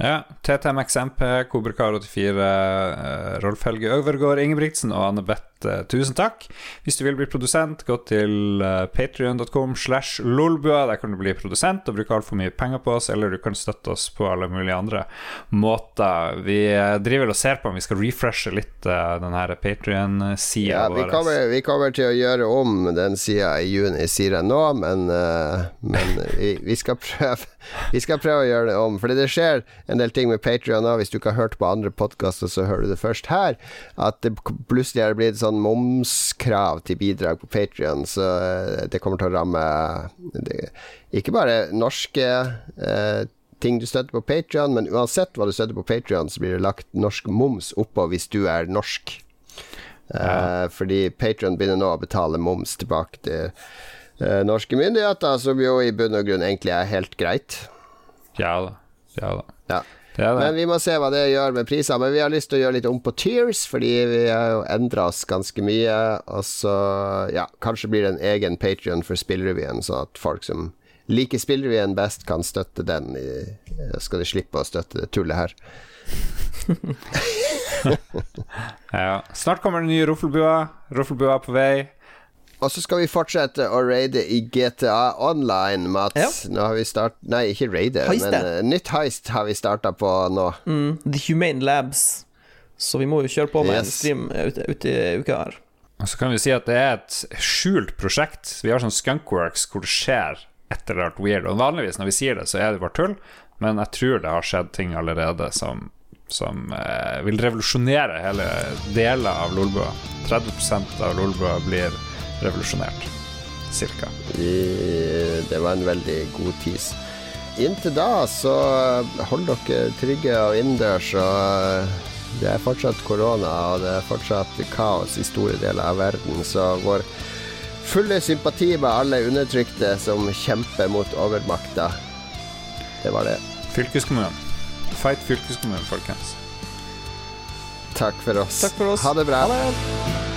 Ja, TTMXMP, Kobrekar84 uh, Rolf Helge Øvergård Ingebrigtsen og Anne Beth, eh, tusen takk. Hvis du vil bli produsent, gå til uh, patrion.com slash lolbua. Der kan du bli produsent og bruke altfor mye penger på oss, eller du kan støtte oss på alle mulige andre måter. Vi eh, driver og ser på om vi skal refreshe litt Denne den her Patrion-sida Ja, vi vår. kommer, vi kommer til å gjøre om den sida i juni, sier jeg nå, men, eh, men vi, vi, skal prøve, vi skal prøve å gjøre det om. Fordi det skjer en del ting med Patrion nå. Hvis du ikke har hørt på andre podkaster, så hører du det først her. At det plutselig er blitt sånn momskrav til bidrag på Patrion, så eh, det kommer til å ramme det, ikke bare norske eh, ting du støtter på Patrion, men uansett hva du støtter på Patrion, så blir det lagt norsk moms oppå hvis du er norsk. Eh, fordi Patrion begynner nå å betale moms tilbake til eh, norske myndigheter, som jo i bunn og grunn egentlig er helt greit. Ja da. Ja da. Ja. Det det. Men vi må se hva det gjør med priser. Men vi har lyst til å gjøre litt om på Tears, fordi vi har jo endra oss ganske mye. Og så, ja, kanskje blir det en egen Patrion for spillrevyen, sånn at folk som liker spillrevyen best, kan støtte den. I, skal de slippe å støtte det tullet her. Ja. Snart kommer den nye Roffelbua. Roffelbua er på vei. Og så skal vi fortsette å raide i GTA Online, Mats. Ja. Nå har vi start... Nei, ikke raide, men uh, nytt heist har vi starta på nå. Mm, The Humane Labs. Så vi må jo kjøre på med en stream ute, ute i uka her. Og så kan vi si at det er et skjult prosjekt. Vi har sånn Skunkworks hvor det skjer et eller annet weird. Og vanligvis når vi sier det, så er det bare tull, men jeg tror det har skjedd ting allerede som, som eh, vil revolusjonere hele deler av Lolbua. 30% av Lolbua blir revolusjonert. Cirka. Det var en veldig god tease. Inntil da så hold dere trygge og innendørs, og det er fortsatt korona, og det er fortsatt kaos i store deler av verden, så vår fulle sympati med alle undertrykte som kjemper mot overmakta. Det var det. Fylkeskommunen. Feit fylkeskommunen, folkens. Takk for oss. Takk for oss. Ha det bra. Ha det.「